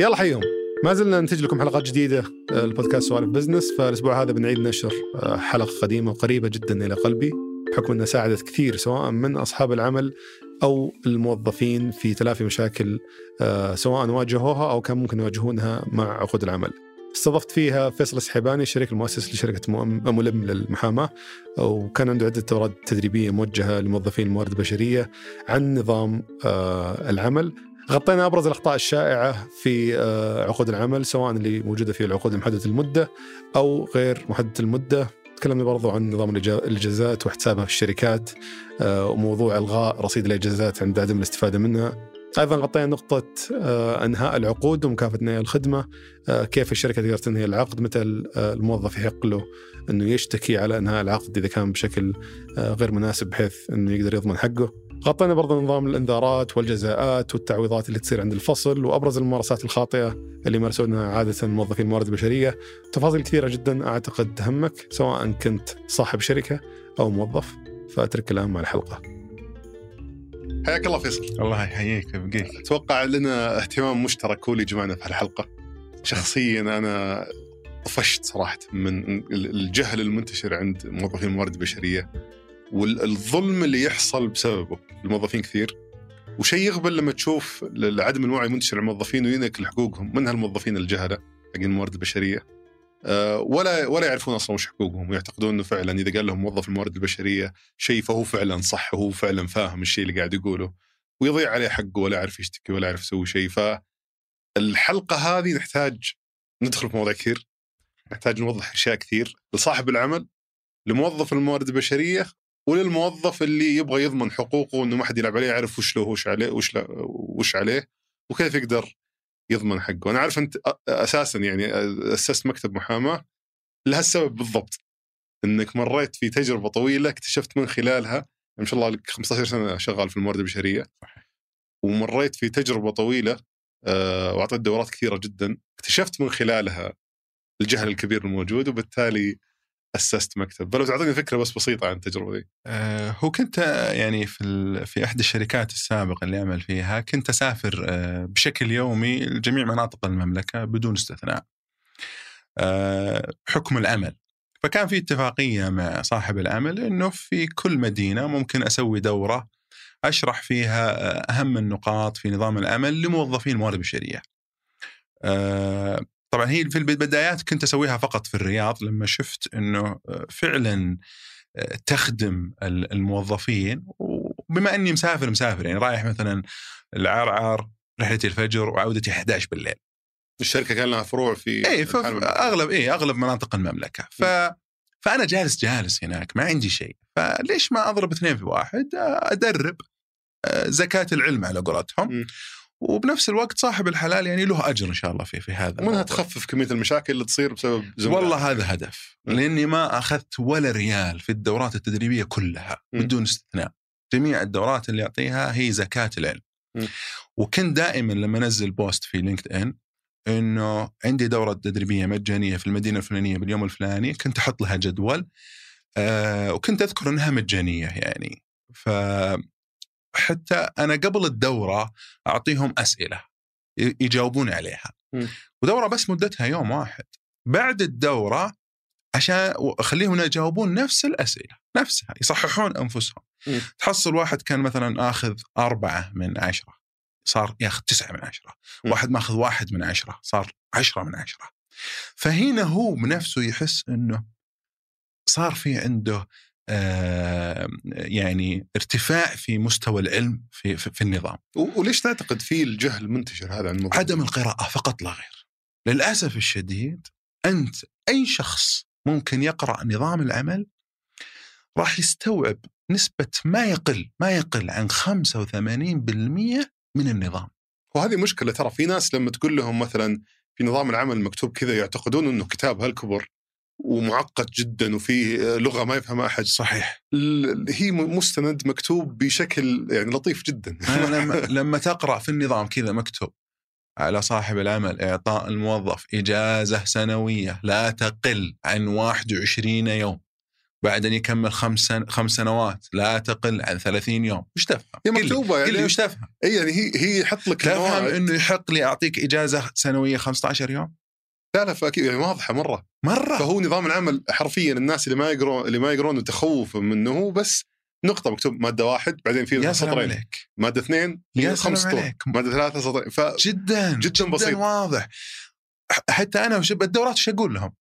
يلا حيهم ما زلنا ننتج لكم حلقات جديدة آه، البودكاست سوالف بزنس. فالأسبوع هذا بنعيد نشر آه، حلقة قديمة وقريبة جدا إلى قلبي بحكم أنها ساعدت كثير سواء من أصحاب العمل أو الموظفين في تلافي مشاكل آه، سواء واجهوها أو كان ممكن يواجهونها مع عقود العمل. استضفت فيها فيصل السحيباني الشريك المؤسس لشركة ملم للمحاماة وكان عنده عدة دورات تدريبية موجهة لموظفين الموارد البشرية عن نظام العمل. غطينا أبرز الأخطاء الشائعة في آه، عقود العمل سواء اللي موجودة في العقود المحددة المدة أو غير محددة المدة. تكلمنا برضو عن نظام الإجازات واحتسابها في الشركات آه، وموضوع إلغاء رصيد الإجازات عند عدم الاستفادة منها. أيضا غطينا نقطة آه، أنهاء العقود ومكافأة نهاية الخدمة آه، كيف الشركة تقدر تنهي العقد متى الموظف يحق له أنه يشتكي على إنهاء العقد إذا كان بشكل غير مناسب بحيث أنه يقدر يضمن حقه. غطينا برضه نظام الإنذارات والجزاءات والتعويضات اللي تصير عند الفصل وأبرز الممارسات الخاطئة اللي يمارسونها عادة موظفين الموارد البشرية. تفاصيل كثيرة جدا أعتقد تهمك سواء كنت صاحب شركة أو موظف. فأترك الآن مع الحلقة. حياك الله فيصل. الله يحييك يبقيك أتوقع لنا اهتمام مشترك هو اللي جمعنا في هالحلقة. شخصيا أنا طفشت صراحة من الجهل المنتشر عند موظفين الموارد البشرية والظلم اللي يحصل بسببه. الموظفين كثير. وشيء يغبل لما تشوف عدم الوعي منتشر على الموظفين وينكل حقوقهم من هالموظفين الجهلة؟ حقين الموارد البشرية. أه ولا ولا يعرفون أصلا وش حقوقهم. ويعتقدون إنه فعلا إذا قال لهم موظف الموارد البشرية شيء فهو فعلا صح وهو فعلا فاهم الشيء اللي قاعد يقوله. ويضيع عليه حقه ولا يعرف يشتكي ولا يعرف يسوي شيء. فالحلقة هذه نحتاج ندخل في مواضيع كثير. نحتاج نوضح أشياء كثير لصاحب العمل لموظف الموارد البشرية وللموظف اللي يبغى يضمن حقوقه انه ما حد يلعب عليه يعرف وش له وش عليه وش لا وش عليه وكيف يقدر يضمن حقه، أنا عارف أنت أساسا يعني أسست مكتب محاماة لهالسبب بالضبط إنك مريت في تجربة طويلة اكتشفت من خلالها ما شاء الله لك 15 سنة شغال في الموارد البشرية ومريت في تجربة طويلة آه، وأعطيت دورات كثيرة جدا اكتشفت من خلالها الجهل الكبير الموجود وبالتالي أسست مكتب. فلو تعطيني فكرة بس بسيطة عن التجربة دي آه هو كنت آه، يعني في في إحدى الشركات السابقة اللي أعمل فيها كنت أسافر آه بشكل يومي لجميع مناطق المملكة بدون استثناء. بحكم العمل فكان في اتفاقية مع صاحب العمل إنه في كل مدينة ممكن أسوي دورة أشرح فيها أهم النقاط في نظام العمل لموظفين الموارد البشرية. طبعا هي في البدايات كنت أسويها فقط في الرياض لما شفت إنه آه، فعلا آه، تخدم ال- الموظفين وبما إني مسافر مسافر يعني رايح مثلا العرعر رحلتي الفجر وعودتي 11 بالليل. الشركة كان لها فروع في اي. أغلب اي أغلب مناطق المملكة ف فأنا جالس جالس هناك ما عندي شيء فليش ما أضرب اثنين في واحد أدرب آه، زكاة العلم على قولتهم. وبنفس الوقت صاحب الحلال يعني له أجر إن شاء الله في في هذا ومنها. تخفف كمية المشاكل اللي تصير بسبب زملاء والله هذا هدف. لأني ما أخذت ولا ريال في الدورات التدريبية كلها م. بدون استثناء جميع الدورات اللي اعطيها هي زكاة العلم م. وكنت دائما لما أنزل post في LinkedIn إنه عندي دورة تدريبية مجانية في المدينة الفلانية باليوم الفلاني كنت أحط لها جدول آه وكنت أذكر إنها مجانية يعني ف حتى أنا قبل الدورة أعطيهم أسئلة يجاوبون عليها م. ودورة بس مدتها يوم واحد بعد الدورة عشان أخليهم يجاوبون نفس الأسئلة نفسها يصححون أنفسهم م. تحصل واحد كان مثلا آخذ أربعة من عشرة صار ياخذ تسعة من عشرة م. واحد ماخذ واحد من عشرة صار عشرة من عشرة فهنا هو بنفسه يحس إنه صار في عنده يعني ارتفاع في مستوى العلم في في, النظام. وليش تعتقد في الجهل المنتشر هذا عن الموضوع؟ عدم القراءة فقط لا غير. للأسف الشديد أنت أي شخص ممكن يقرأ نظام العمل راح يستوعب نسبة ما يقل ما يقل عن 85% من النظام. وهذه مشكلة ترى في ناس لما تقول لهم مثلا في نظام العمل مكتوب كذا يعتقدون إنه كتاب هالكبر. ومعقد جدا وفيه لغة ما يفهمها أحد صحيح هي مستند مكتوب بشكل يعني لطيف جدا لما, لما تقرأ في النظام كذا مكتوب على صاحب العمل إعطاء الموظف إجازة سنوية لا تقل عن 21 يوم بعد أن يكمل خمس سن... خمس سنوات لا تقل عن 30 يوم وش تفهم؟ هي لي- مكتوبة قل يعني وش تفهم؟ إي يعني هي هي يحط لك تفهم إنه يحق لي أعطيك إجازة سنوية 15 يوم؟ لا لا فأكيد يعني واضحة مرة. مرة. فهو نظام العمل حرفيا الناس اللي ما يقرون اللي ما يقرون وتخوف منه هو بس نقطة مكتوب مادة واحد بعدين في سطرين عليك. مادة اثنين يا خمس سطور. مادة ثلاثة سطرين ف جدا جداً بسيط. واضح. حتى أنا وش بالدورات إيش أقول لهم؟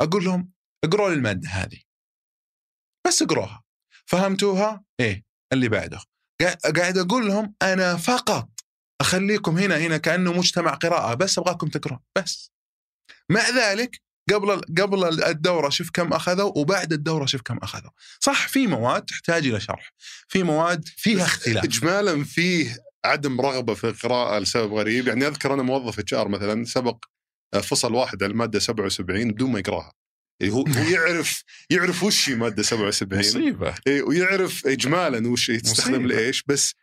أقول لهم اقروا لي المادة هذه. بس اقروها فهمتوها؟ إيه اللي بعده. قا- قاعد أقول لهم أنا فقط أخليكم هنا هنا كأنه مجتمع قراءة بس أبغاكم تقرون بس. مع ذلك قبل قبل الدورة شوف كم أخذوا وبعد الدورة شوف كم أخذوا. صح في مواد تحتاج إلى شرح. في مواد فيها اختلاف. اجمالا فيه عدم رغبة في القراءة لسبب غريب. يعني أذكر أنا موظف HR مثلا سبق فصل واحد على المادة 77 بدون ما يقراها. يعني هو يعرف يعرف وش هي مادة 77 مصيبة. ويعرف اجمالا وش تستخدم. لإيش بس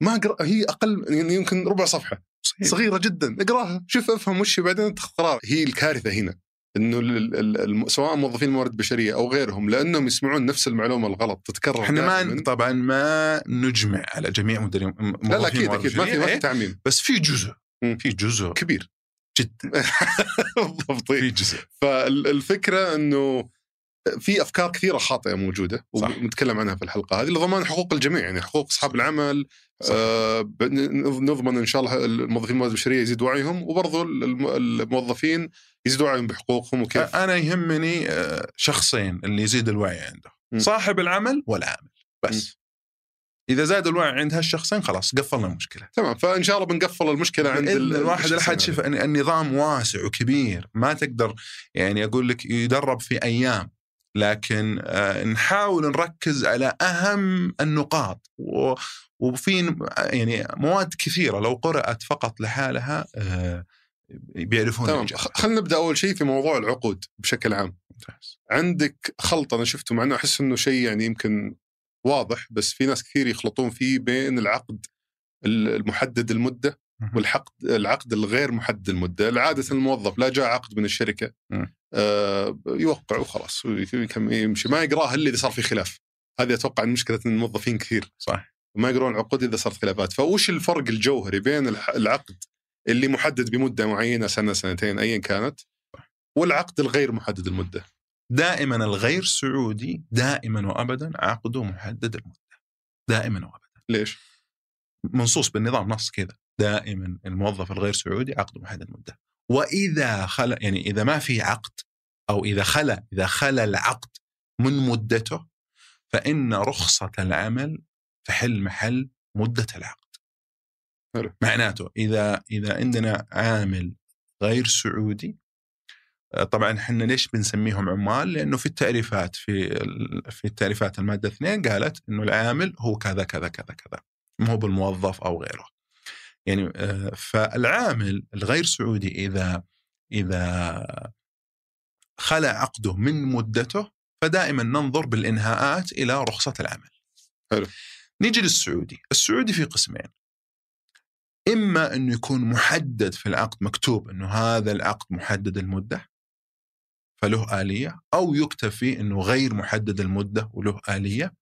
ما قرأ هي أقل يعني يمكن ربع صفحة. مصيبة. صغيرة جدا اقراها شوف افهم وش بعدين اتخذ قرار هي الكارثة هنا إنه سواء موظفين الموارد البشريه أو غيرهم لأنهم يسمعون نفس المعلومة الغلط تتكرر إحنا ما. طبعا ما نجمع على جميع مديرين لا لا أكيد أكيد ما في ما في تعميم بس في جزء. في جزء كبير جدا بالضبط في إيه. جزء فالفكرة إنه في أفكار كثيرة خاطئة موجودة صح. ونتكلم عنها في الحلقة هذه لضمان حقوق الجميع يعني حقوق أصحاب العمل. آه نضمن إن شاء الله الموظفين الموارد البشرية يزيد وعيهم وبرضو الم- الموظفين يزيد وعيهم بحقوقهم وكيف. أنا يهمني آه، شخصين اللي يزيد الوعي عنده. صاحب العمل والعامل بس. إذا زاد الوعي عند هالشخصين خلاص قفلنا المشكلة. تمام فإن شاء الله بنقفل المشكلة عند الواحد الأحد شوف النظام واسع وكبير ما تقدر يعني أقول لك يدرب في أيام لكن آه، نحاول نركز على أهم النقاط و- وفي يعني مواد كثيرة لو قرأت فقط لحالها آه، بيعرفون تمام خلينا نبدأ أول شيء في موضوع العقود بشكل عام ممتاز. عندك خلط أنا شفته مع إنه أحس إنه شيء يعني يمكن واضح بس في ناس كثير يخلطون فيه بين العقد المحدد المدة. والعقد العقد الغير محدد المدة، عاده الموظف لا جاء عقد من الشركة. آه يوقع وخلاص يمشي ما يقراه إلا إذا صار في خلاف. هذه أتوقع مشكلة الموظفين كثير صح ما يقرون العقود إذا صارت خلافات، فوش الفرق الجوهري بين العقد اللي محدد بمدة معينة سنة سنتين ايا كانت والعقد الغير محدد المدة؟ دائما الغير سعودي دائما وابدا عقده محدد المدة. دائما وابدا. ليش؟ منصوص بالنظام نص كذا. دائما الموظف الغير سعودي عقده محدد المدة. وإذا خلى يعني إذا ما في عقد أو إذا خلى إذا خلى العقد من مدته فإن رخصة العمل تحل محل مدة العقد حلو. معناته إذا إذا عندنا عامل غير سعودي آه، طبعا إحنا ليش بنسميهم عمال؟ لأنه في التعريفات في في التعريفات المادة اثنين قالت إنه العامل هو كذا كذا كذا كذا ما هو بالموظف أو غيره. يعني آه، فالعامل الغير سعودي إذا إذا خلى عقده من مدته فدائما ننظر بالإنهاءات إلى رخصة العمل. حلو. نيجي للسعودي، السعودي في قسمين. إما إنه يكون محدد في العقد مكتوب إنه هذا العقد محدد المدة فله آلية أو يكتب فيه أنه غير محدد المدة وله آلية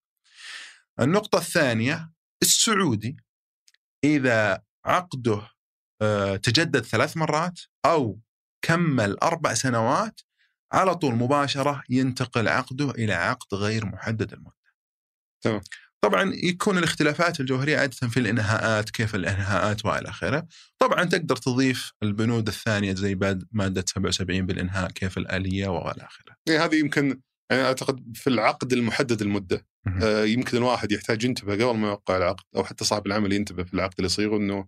النقطة الثانية السعودي إذا عقده آه، تجدد ثلاث مرات أو كمل أربع سنوات على طول مباشرة ينتقل عقده إلى عقد غير محدد المدة تمام. طبعا يكون الاختلافات الجوهرية عادة في الإنهاءات كيف الإنهاءات وإلى آخره طبعا تقدر تضيف البنود الثانية زي مادة 77 بالإنهاء كيف الآلية وإلى آخره يعني هذه يمكن يعني أعتقد في العقد المحدد المدة. آه، يمكن الواحد يحتاج ينتبه قبل ما يوقع العقد أو حتى صاحب العمل ينتبه في العقد اللي يصيغه إنه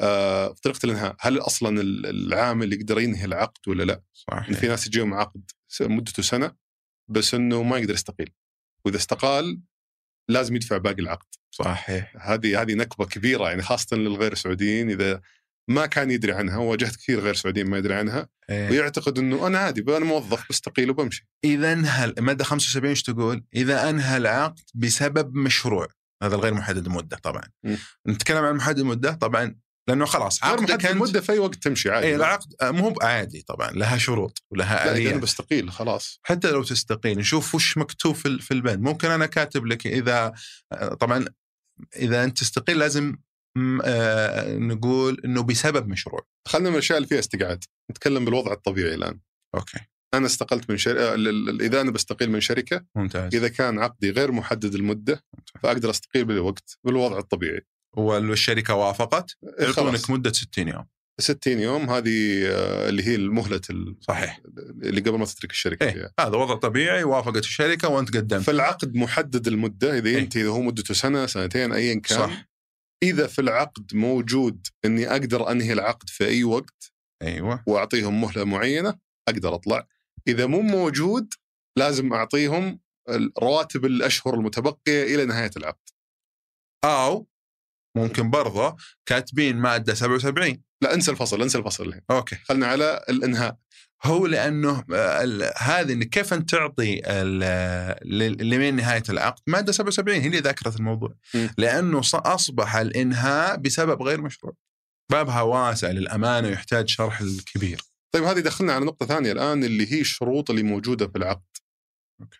آه، في طريقة الإنهاء هل أصلا ال- العامل يقدر ينهي العقد ولا لا؟ صحيح في ناس يجيهم عقد مدته سنة بس إنه ما يقدر يستقيل وإذا استقال لازم يدفع باقي العقد صحيح هذه هذه نكبة كبيرة يعني خاصة للغير سعوديين إذا ما كان يدري عنها واجهت كثير غير سعوديين ما يدري عنها إيه. ويعتقد إنه أنا عادي أنا موظف بستقيل وبمشي إذا انهى الماده 75 إيش تقول؟ إذا انهى العقد بسبب مشروع هذا الغير محدد المدة طبعا م. نتكلم عن محدد المدة طبعا لأنه خلاص عقدك أنت المدة في أي وقت تمشي عادي. اي العقد آه، مو عادي طبعا لها شروط ولها لا اذا أنا بستقيل خلاص. حتى لو تستقيل نشوف وش مكتوب في في البند. ممكن أنا كاتب لك إذا آه، طبعا إذا أنت تستقيل لازم آه، نقول إنه بسبب مشروع. خلينا من الأشياء اللي فيها استقعاد. نتكلم بالوضع الطبيعي الآن. أوكي. أنا استقلت من شركه إذا أنا بستقيل من شركة ممتاز. إذا كان عقدي غير محدد المده فأقدر أستقيل بالوقت بالوضع الطبيعي. والشركة وافقت. إيه يعطونك خلاص. مدة 60 يوم. 60 يوم هذه آه، اللي هي المهلة ال- صحيح. اللي قبل ما تترك الشركة إيه. فيها. هذا وضع طبيعي وافقت الشركة وأنت قدمت. فالعقد محدد المدة إذا إيه. ينتهي إذا هو مدته سنة سنتين ايا كان. صح. إذا في العقد موجود إني أقدر أنهي العقد في أي وقت أيوه. وأعطيهم مهلة معينة أقدر أطلع. إذا مو موجود لازم أعطيهم رواتب الأشهر المتبقية إلى نهاية العقد. أو ممكن برضه كاتبين مادة 77 لا انسى الفصل انسى الفصل. الحين أوكي. خلنا على الإنهاء. هو لأنه آه، هذه انك كيف أنت تعطي ال- ل- لمن نهاية العقد؟ مادة 77 هي اللي ذكرت الموضوع. م. لأنه أصبح الإنهاء بسبب غير مشروع. بابها واسع للأمانة ويحتاج شرح الكبير. طيب هذه دخلنا على نقطة ثانية الآن اللي هي الشروط اللي موجودة في العقد. أوكي.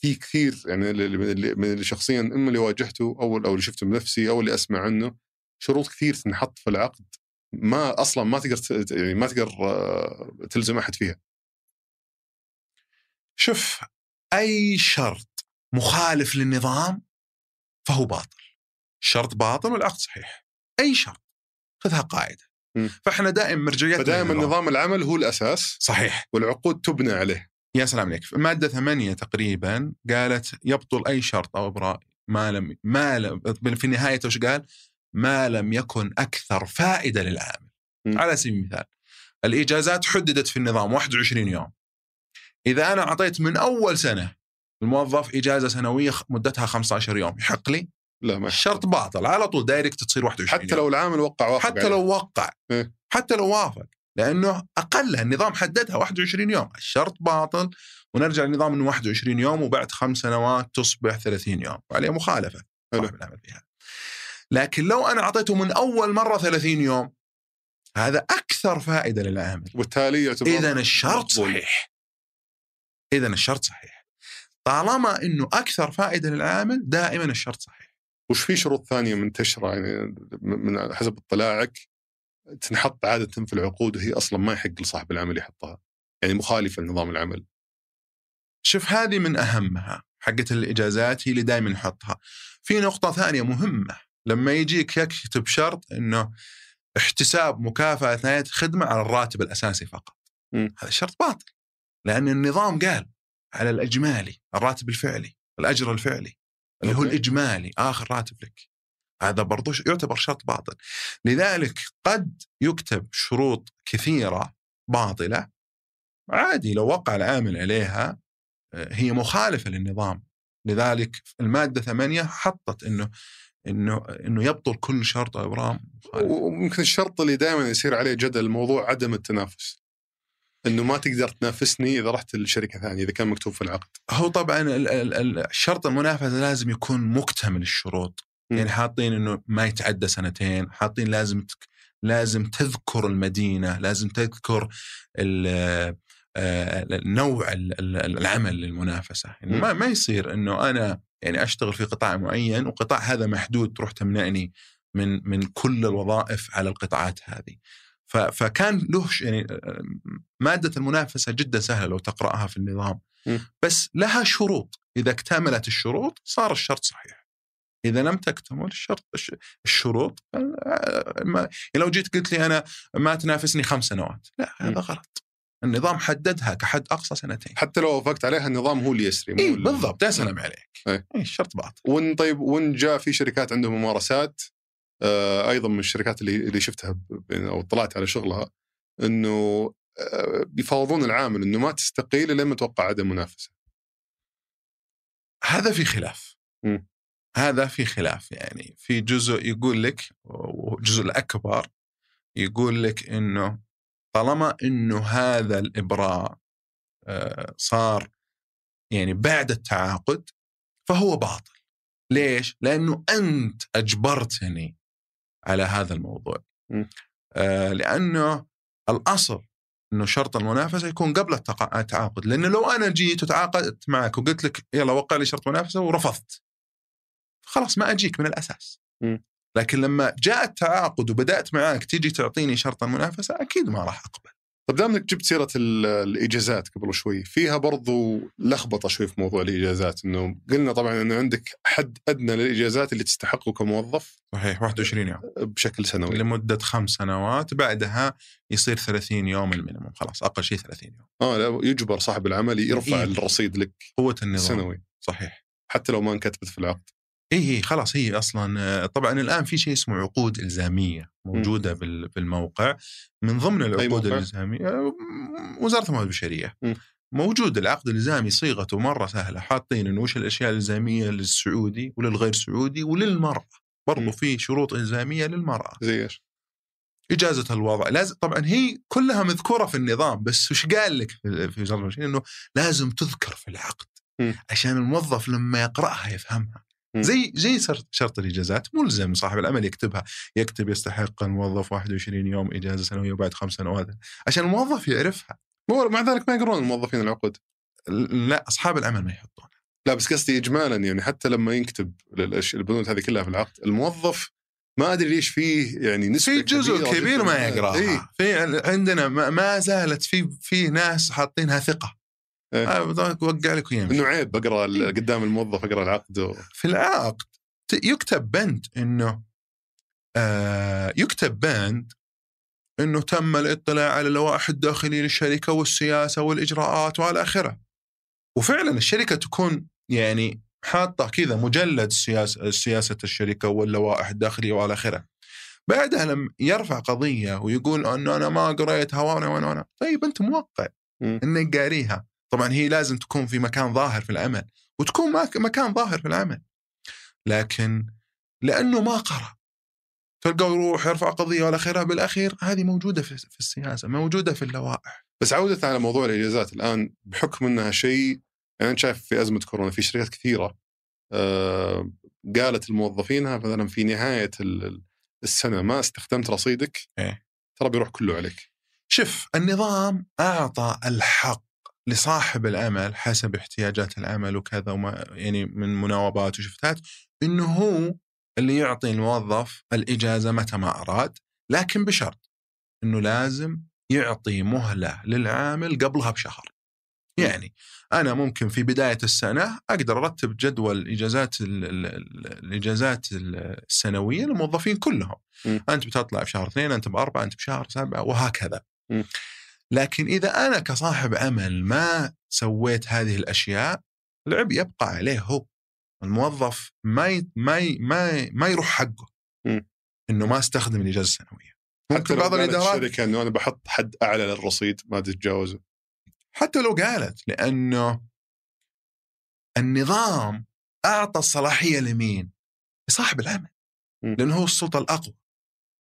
في كثير يعني من اللي شخصيا إما اللي واجهته أو أو اللي شفته بنفسي أو اللي أسمع عنه شروط كثير تنحط في العقد ما أصلا ما تقدر يعني ما تقدر آه، تلزم أحد فيها. شوف أي شرط مخالف للنظام فهو باطل. الشرط باطل والعقد صحيح. أي شرط خذها قاعدة. م. فإحنا دائما مرجعيتنا فدائما. نظام العمل هو الأساس. صحيح. والعقود تبنى عليه. يا سلام عليك مادة ثمانية تقريبا قالت يبطل أي شرط أو إبراء ما لم ما لم في النهاية وش قال؟ ما لم يكن أكثر فائدة للعامل م. على سبيل المثال الإجازات حددت في النظام 21 يوم إذا أنا أعطيت من أول سنة الموظف إجازة سنوية خ- مدتها 15 يوم يحق لي لا ما الشرط باطل على طول دايركت تصير 21 حتى يوم. لو العامل وقع وافق حتى. لو وقع إيه. حتى لو وافق لأنه اقلها النظام حددها 21 يوم الشرط باطل. ونرجع لنظام إنه 21 يوم وبعد خمس سنوات تصبح 30 يوم وعليه مخالفة. حلو. العمل فيها. لكن لو أنا أعطيته من أول مرة 30 يوم هذا أكثر فائدة للعامل. وبالتالي إذا الشرط. صحيح. إذا الشرط صحيح. طالما إنه أكثر فائدة للعامل دائما الشرط صحيح. وش في شروط ثانية منتشرة يعني من حسب اطلاعك؟ تنحط عادة في العقود وهي أصلا ما يحق لصاحب العمل يحطها يعني مخالفة لنظام العمل شوف هذه من أهمها حقت الإجازات هي اللي دائما نحطها. في نقطة ثانية مهمة لما يجيك يكتب شرط إنه احتساب مكافأة نهايه الخدمه على الراتب الأساسي فقط. مم. هذا شرط باطل. لأن النظام قال على الإجمالي الراتب الفعلي الأجر الفعلي اللي هو. الإجمالي آخر راتب لك. هذا برضو يعتبر شرط باطل. لذلك قد يكتب شروط كثيرة باطلة عادي لو وقع العامل عليها هي مخالفة للنظام لذلك المادة ثمانية حطت إنه إنه إنه يبطل كل شرط أو ابرام. وممكن الشرط اللي دائما يصير عليه جدل موضوع عدم التنافس إنه ما تقدر تنافسني إذا رحت لشركة ثانية إذا كان مكتوب في العقد هو طبعا ال- ال- ال- الشرط المنافسة لازم يكون مكتمل الشروط. يعني حاطين إنه ما يتعدى سنتين حاطين لازم تك لازم تذكر المدينة لازم تذكر ال- آه، نوع ال- ال- العمل للمنافسة. يعني. ما ما يصير إنه أنا يعني أشتغل في قطاع معين وقطاع هذا محدود تروح تمنعني من من كل الوظائف على القطاعات هذه. فكان له يعني آه، مادة المنافسة جدا سهلة لو تقرأها في النظام. بس لها شروط. إذا اكتملت الشروط صار الشرط صحيح. إذا لم تكتمل الشرط الش- الشروط ما لو جيت قلت لي أنا ما تنافسني خمس سنوات لا. هذا غلط. النظام حددها كحد أقصى سنتين. حتى لو وافقت عليها النظام هو اللي يسري ال- بالضبط. يا سلام عليك. إيه. اي الشرط باطل. وإن طيب وإن جاء في شركات عندهم ممارسات آه أيضا من الشركات اللي اللي شفتها أو اطلعت على شغلها إنه آه بيفاوضون العامل إنه ما تستقيل إلا لما توقع عدم منافسة. هذا في خلاف. م. هذا في خلاف يعني. في جزء يقول لك والجزء الأكبر يقول لك إنه طالما إنه هذا الإبراء آه، صار يعني بعد التعاقد فهو باطل. ليش؟ لأنه أنت أجبرتني على هذا الموضوع. آه لأنه الأصل إنه شرط المنافسة يكون قبل التعاقد. لأنه لو أنا جيت وتعاقدت معك وقلت لك يلا وقع لي شرط منافسة ورفضت. خلاص ما أجيك من الأساس. م. لكن لما جاء التعاقد وبدأت معك تيجي تعطيني شرط المنافسة أكيد ما راح أقبل. طب دام انك جبت سيرة ال- الإجازات قبل شوي فيها برضو لخبطة شوي في موضوع الإجازات إنه قلنا طبعا إنه عندك حد أدنى للإجازات اللي تستحقه كموظف. صحيح 21 يوم. بشكل سنوي. لمدة خمس سنوات بعدها يصير 30 يوم المينيموم خلاص أقل شيء 30 يوم. آه لا يجبر صاحب العمل يرفع إيه. الرصيد لك قوة النظام. سنوي. صحيح. حتى لو ما انكتبت في العقد. هي خلاص هي أصلا آه، طبعا الآن في شيء اسمه عقود إلزامية موجودة بال- بالموقع من ضمن العقود؟ الإلزامية آه، وزارة الموارد البشرية م. موجود العقد الإلزامي صيغته مرة سهلة حاطين انه وش الأشياء الإلزامية للسعودي وللغير سعودي وللمرأة برضو م. في شروط إلزامية للمرأة زي إيش؟ إجازة الوضع لازم طبعا هي كلها مذكورة في النظام بس وش قال لك في وزارة إنه لازم تذكر في العقد م. عشان الموظف لما يقرأها يفهمها م. زي زي شرط- شرط الإجازات. ملزم صاحب العمل يكتبها. يكتب يستحق الموظف 21 يوم إجازة سنوية وبعد خمس سنوات. عشان الموظف يعرفها. مو- مع ذلك ما يقرون الموظفين العقود. لا أصحاب العمل ما يحطون لا بس قصدي اجمالا يعني حتى لما ينكتب البنود هذه كلها في العقد الموظف ما أدري ليش فيه يعني نسبة في جزء كبير. ما يقراها. إيه. في عندنا ما- ما زالت في في ناس حاطينها ثقة. وقع لك ويمشي إنه عيب بقرا ال- قدام الموظف أقرأ العقد و... في العقد يكتب بند إنه آه يكتب بند إنه تم الاطلاع على اللوائح الداخلية للشركة والسياسة والإجراءات والى آخره. وفعلا الشركة تكون يعني حاطة كذا مجلد سياسه سياسة الشركة واللوائح الداخلية والى آخره. بعدها لما يرفع قضية ويقول إنه أنا ما قريتها وأنا وأنا وأنا طيب أنت موقع. إنك قاريها طبعا هي لازم تكون في مكان ظاهر في العمل وتكون مكان ظاهر في العمل. لكن لأنه ما قرأ تلقاه يروح يرفع قضية والى اخره بالأخير هذه موجودة في السياسة موجودة في اللوائح. بس عودة على موضوع الإجازات الآن بحكم إنها شيء يعني انت شايف في أزمة كورونا في شركات كثيرة آه قالت لموظفينها مثلا في نهاية ال- السنة ما استخدمت رصيدك إيه. ترى بيروح كله عليك. شوف النظام أعطى الحق لصاحب العمل حسب احتياجات العمل وكذا وما يعني من مناوبات وشفتات إنه هو اللي يعطي الموظف الإجازة متى ما أراد لكن بشرط إنه لازم يعطي مهلة للعامل قبلها بشهر. يعني أنا ممكن في بداية السنة أقدر أرتب جدول إجازات ال- ال- ال- الإجازات السنوية للموظفين كلهم. م. أنت بتطلع بشهر اثنين، أنت بأربعة، أنت بشهر سبعة وهكذا. م. لكن إذا أنا كصاحب عمل ما سويت هذه الأشياء العبء يبقى عليه هو. الموظف ما ي... ما ي... ما ي... ما يروح حقه. م. إنه ما استخدم الإجازة السنوية. حتى ممكن بعض الإدارات الشركة إنه أنا بحط حد أعلى للرصيد ما تتجاوزه حتى لو قالت لأنه النظام أعطى الصلاحية لمين؟ لصاحب العمل. لأنه هو السلطة الأقوى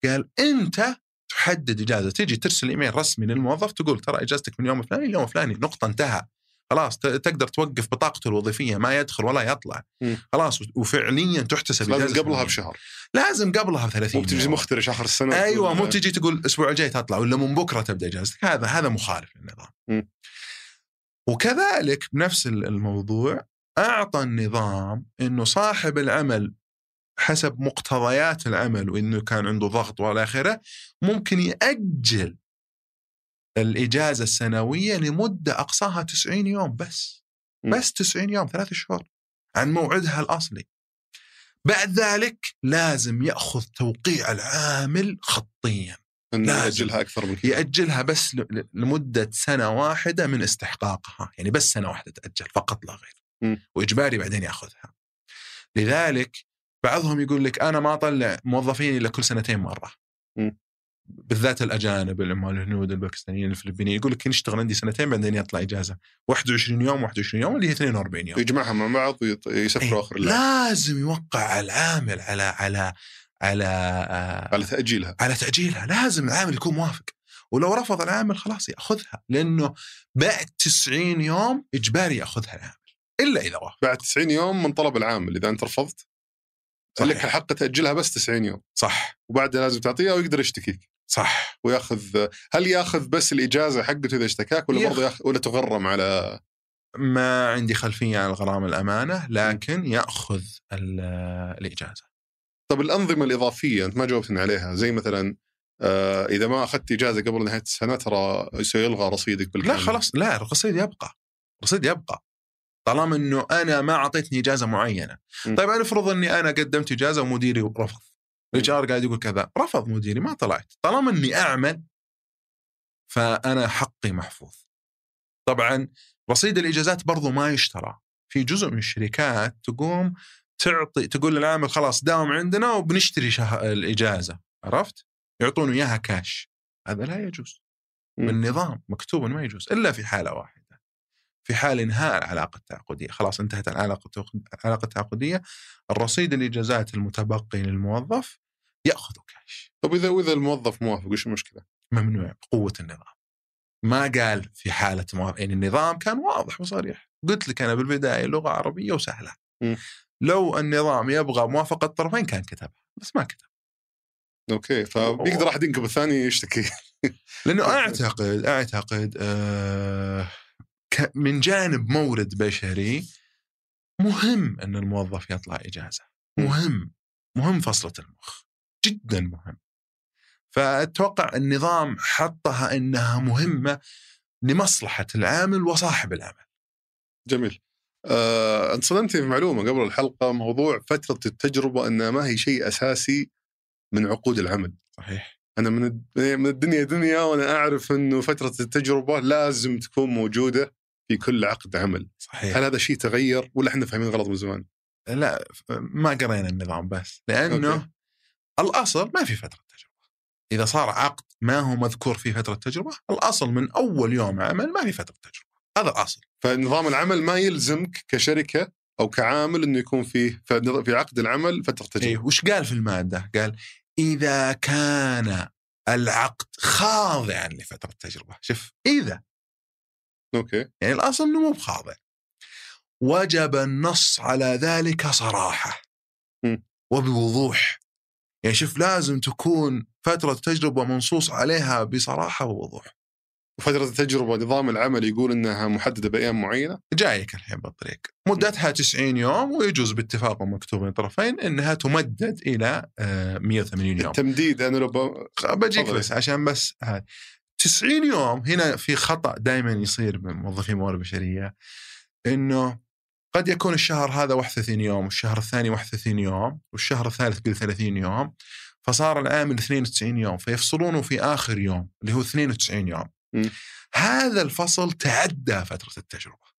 قال أنت تحدد إجازة تجي ترسل إيميل رسمي للموظف تقول ترى إجازتك من يوم الفلاني ليوم الفلاني نقطة انتهى خلاص تقدر توقف بطاقته الوظيفية ما يدخل ولا يطلع م. خلاص وفعليا تحتسب لازم قبلها. بشهر لازم قبلها ب 30 مو بتجي يوم. مخترش آخر السنة أيوه مو تجي تقول الأسبوع الجاي تطلع ولا من بكرة تبدأ إجازتك هذا هذا مخالف للنظام م. وكذلك بنفس الموضوع أعطى النظام إنه صاحب العمل حسب مقتضيات العمل وإنه كان عنده ضغط وإلى آخره ممكن يأجل الإجازة السنوية لمدة أقصاها 90 يوم بس. بس 90 يوم ثلاث شهور عن موعدها الأصلي بعد ذلك لازم يأخذ توقيع العامل خطيا إنه. يأجلها أكثر من يأجلها بس لمدة سنة واحدة من استحقاقها يعني بس سنة واحدة تأجل فقط لا غير م. وإجباري بعدين يأخذها لذلك بعضهم يقول لك أنا ما أطلع موظفين إلا كل سنتين مرة. م. بالذات الأجانب العمال الهنود الباكستانيين الفلبينيين يقول لك نشتغل عندي سنتين بعدين يطلع إجازة. 21 يوم 21 يوم اللي هي 42 يوم. يجمعها مع بعض ويسفروا آخر الليل. لازم يوقع العامل على على على آه، على تأجيلها. على تأجيلها. لازم العامل يكون موافق. ولو رفض العامل خلاص يأخذها لأنه بعد 90 يوم إجباري يأخذها العامل إلا إذا وافق. بعد 90 يوم من طلب العامل. إذا أنت رفضت لك الحق تأجلها بس 90 يوم. صح. وبعدها لازم تعطيها ويقدر يشتكيك صح. وياخذ هل ياخذ بس الإجازة حقته إذا اشتكاك ولا برضه ياخذ ولا تغرم على؟ ما عندي خلفية عن الغرامة الأمانة لكن يأخذ ال- الإجازة. طب الأنظمة الإضافية أنت ما جاوبتني عليها زي مثلا آه إذا ما أخذت إجازة قبل نهاية السنة ترى سيلغى رصيدك لا بالكامل. خلاص لا الرصيد يبقى. الرصيد يبقى. طالما إنه أنا ما أعطيتني إجازة معينة. م. طيب افرض إني أنا قدمت إجازة ومديري رفض. الإتش آر قاعد يقول كذا رفض مديري ما طلعت. طالما إني أعمل فأنا حقي محفوظ. طبعا رصيد الإجازات برضو ما يشترى. في جزء من الشركات تقوم تعطي تقول للعامل خلاص داوم عندنا وبنشتري شه... الإجازة. عرفت؟ يعطونه إياها كاش هذا لا يجوز. بالنظام مكتوب ما يجوز إلا في حالة واحدة. في حال انهاء العلاقة التعاقدية. خلاص انتهت العلاقة العلاقة التعاقدية. الرصيد الاجازات المتبقي للموظف ياخذه كاش طب إذا وإذا الموظف موافق وش المشكلة؟ ممنوع. قوة النظام. ما قال في حالة موافق يعني النظام كان واضح وصريح. قلت لك أنا بالبداية لغة عربية وسهلة. م. لو النظام يبغى موافقة الطرفين كان كتبها بس ما كتب. أوكي فبيقدر أحد ينقب الثاني يشتكي. لأنه أعتقد أعتقد آه من جانب مورد بشري مهم إن الموظف يطلع إجازة. مهم. مهم فصلة المخ. جدا مهم. فأتوقع النظام حطها إنها مهمة لمصلحة العامل وصاحب العمل. جميل. انت صدمتني في معلومة قبل الحلقة موضوع فترة التجربة إنها ما هي شيء أساسي من عقود العمل. صحيح. أنا من من الدنيا دنيا وأنا أعرف إنه فترة التجربة لازم تكون موجودة. في كل عقد عمل. صحيح. هل هذا شيء تغير ولا إحنا فاهمين غلط من زمان؟ لا ما قرينا النظام بس. لأنه أوكي. الأصل ما في فترة تجربة. إذا صار عقد ما هو مذكور فيه فترة تجربة الأصل من أول يوم عمل ما في فترة تجربة. هذا الأصل. فنظام العمل ما يلزمك كشركة أو كعامل إنه يكون فيه في في عقد العمل فترة إيه تجربة. وش قال في المادة؟ قال إذا كان العقد خاضعا لفترة تجربة. شوف إذا أوكي. يعني الأصل إنه مو بخاضع وجب النص على ذلك صراحة. م. وبوضوح. يعني شوف لازم تكون فترة تجربة منصوص عليها بصراحة ووضوح. وفترة التجربة نظام العمل يقول إنها محددة بأيام معينة؟ جايك الحين بالطريق. مدتها 90 يوم ويجوز باتفاق مكتوب بين الطرفين إنها تمدد إلى آه، 180 يوم. التمديد أنا لو ب... بجيك. بس عشان بس 90 يوم هنا في خطأ دائما يصير من موظفين موارد بشرية إنه قد يكون الشهر هذا 31 يوم والشهر الثاني 31 يوم والشهر الثالث قل 30 يوم فصار العامل 92 يوم فيفصلونه في آخر يوم اللي هو 92 يوم م. هذا الفصل تعدى فترة التجربة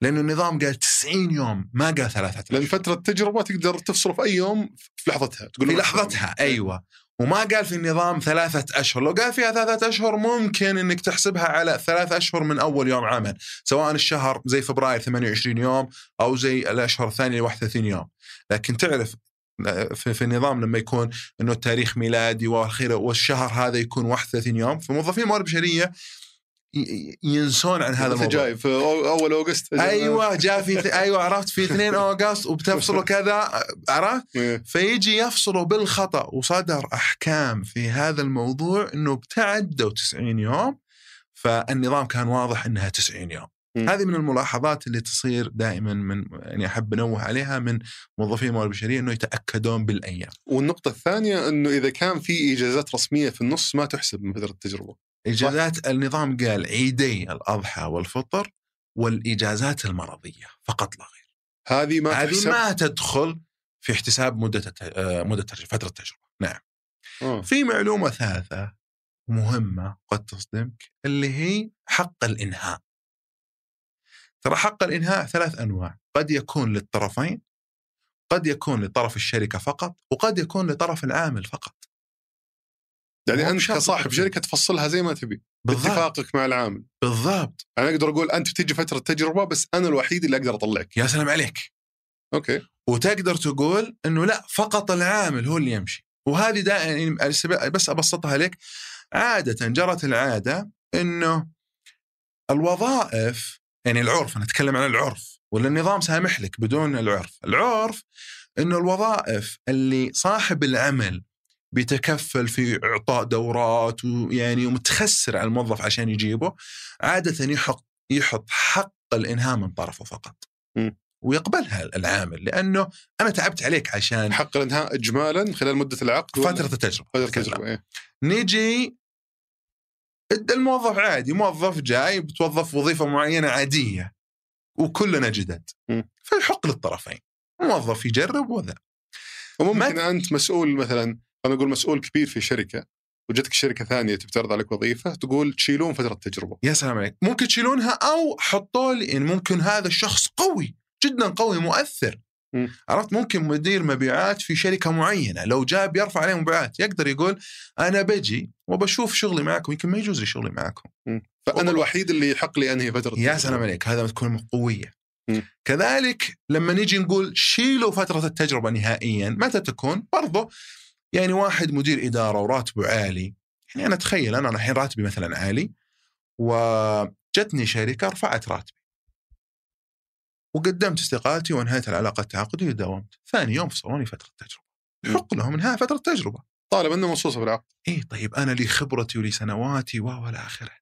لأنه النظام قال 90 يوم ما قال ثلاثة لأن. فترة التجربة تقدر تفصله في أي يوم في لحظتها تقول في لحظتها أيوه وما قال في النظام ثلاثة أشهر. لو قال فيها ثلاثة أشهر ممكن أنك تحسبها على ثلاثة أشهر من أول يوم عمل سواء الشهر زي فبراير 28 يوم أو زي الأشهر الثانية 31 يوم. لكن تعرف في, النظام لما يكون إنه التاريخ ميلادي وأخيرا والشهر هذا يكون 31 يوم فموظفين موارد بشرية ينسون عن هذا الموضوع جاي في أول أوغست أيوه جاء في أيوه عرفت في 2 أوغست وبتفصلوا كذا عرفت إيه. فيجي يفصلوا بالخطأ وصدر أحكام في هذا الموضوع إنه بتعدوا 90 يوم فالنظام كان واضح إنها 90 يوم. هذه من الملاحظات اللي تصير دائما من يعني أحب أنوه عليها من موظفين الموارد البشرية إنه يتأكدون بالأيام والنقطة الثانية إنه إذا كان في اجازات رسمية في النص ما تحسب من فترة التجربة. إجازات النظام قال عيدي الأضحى والفطر والإجازات المرضية فقط لا غير. هذه ما هذه ما تدخل في احتساب مدة آه، مدة فترة التجربة. نعم. آه. في معلومة ثالثة مهمة قد تصدمك اللي هي حق الإنهاء. ترى حق الإنهاء ثلاث أنواع. قد يكون للطرفين قد يكون لطرف الشركة فقط وقد يكون لطرف العامل فقط. يعني أنت كصاحب. شركة تفصلها زي ما تبي بالضبط باتفاقك مع العامل. بالضبط أنا أقدر أقول أنت بتجي فترة تجربة بس أنا الوحيد اللي أقدر أطلعك. يا سلام عليك أوكي. وتقدر تقول إنه لا فقط العامل هو اللي يمشي وهذه دائما يعني بس أبسطها لك عادة جرت العادة إنه الوظائف يعني العرف أنا أتكلم عن العرف ولا النظام سامح لك بدون العرف العرف إنه الوظائف اللي صاحب العمل بيتكفل في إعطاء دورات ويعني ومتخسر على الموظف عشان يجيبه عادة يحط يحط حق الإنهاء من طرفه فقط. م. ويقبلها العامل لأنه أنا تعبت عليك عشان حق الإنهاء اجمالا خلال مدة العقد فترة التجربة فترة. التجربة إيه. نيجي اد- الموظف عادي موظف جاي بتوظف وظيفة معينة عادية وكلنا جدد. فيحق للطرفين موظف يجرب وذا وممكن ما- أنت مسؤول مثلا خلينا نقول مسؤول كبير في شركة وجتك شركة ثانية تبي تعرض عليك وظيفة تقول تشيلون فترة التجربة يا سلام عليك ممكن تشيلونها أو حطوا لي إن ممكن هذا الشخص قوي جدا قوي مؤثر م. عرفت ممكن مدير مبيعات في شركة معينة لو جاء بيرفع عليه مبيعات يقدر يقول أنا بجي وبشوف شغلي معكم يمكن ما يجوز لي شغلي معكم فأنا والله. الوحيد اللي يحق لي أنهي فترة يا. سلام عليك هذا تكون قوية م. كذلك لما نيجي نقول شيلوا فترة التجربة نهائيا متى تكون برضو يعني واحد مدير إدارة وراتبه عالي يعني أنا أتخيل أنا الحين راتبي مثلا عالي وجتني شركة رفعت راتبي وقدمت استقالتي وانهيت العلاقة التعاقدية وداومت ثاني يوم فصلوني فترة تجربة م. يحق لهم إنهاء فترة تجربة طالما انه منصوصه في العقد إيه طيب أنا لي خبرتي ولي سنواتي و إلى آخره.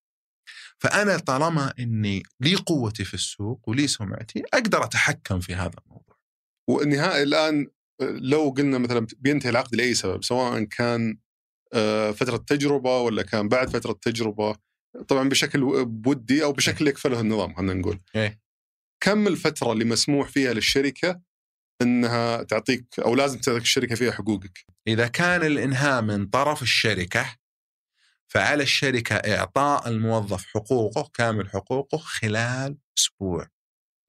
فأنا طالما إني لي قوتي في السوق ولي سمعتي أقدر أتحكم في هذا الموضوع. والنهايه الآن لو قلنا مثلا بينتهي العقد لأي سبب سواء كان آه، فترة تجربة ولا كان بعد فترة تجربة طبعا بشكل ودي أو بشكل يكفله النظام خلينا نقول. إيه. كم الفترة اللي مسموح فيها للشركة إنها تعطيك أو لازم تعطيك الشركة فيها حقوقك؟ إذا كان الإنهاء من طرف الشركة فعلى الشركة إعطاء الموظف حقوقه كامل حقوقه خلال أسبوع.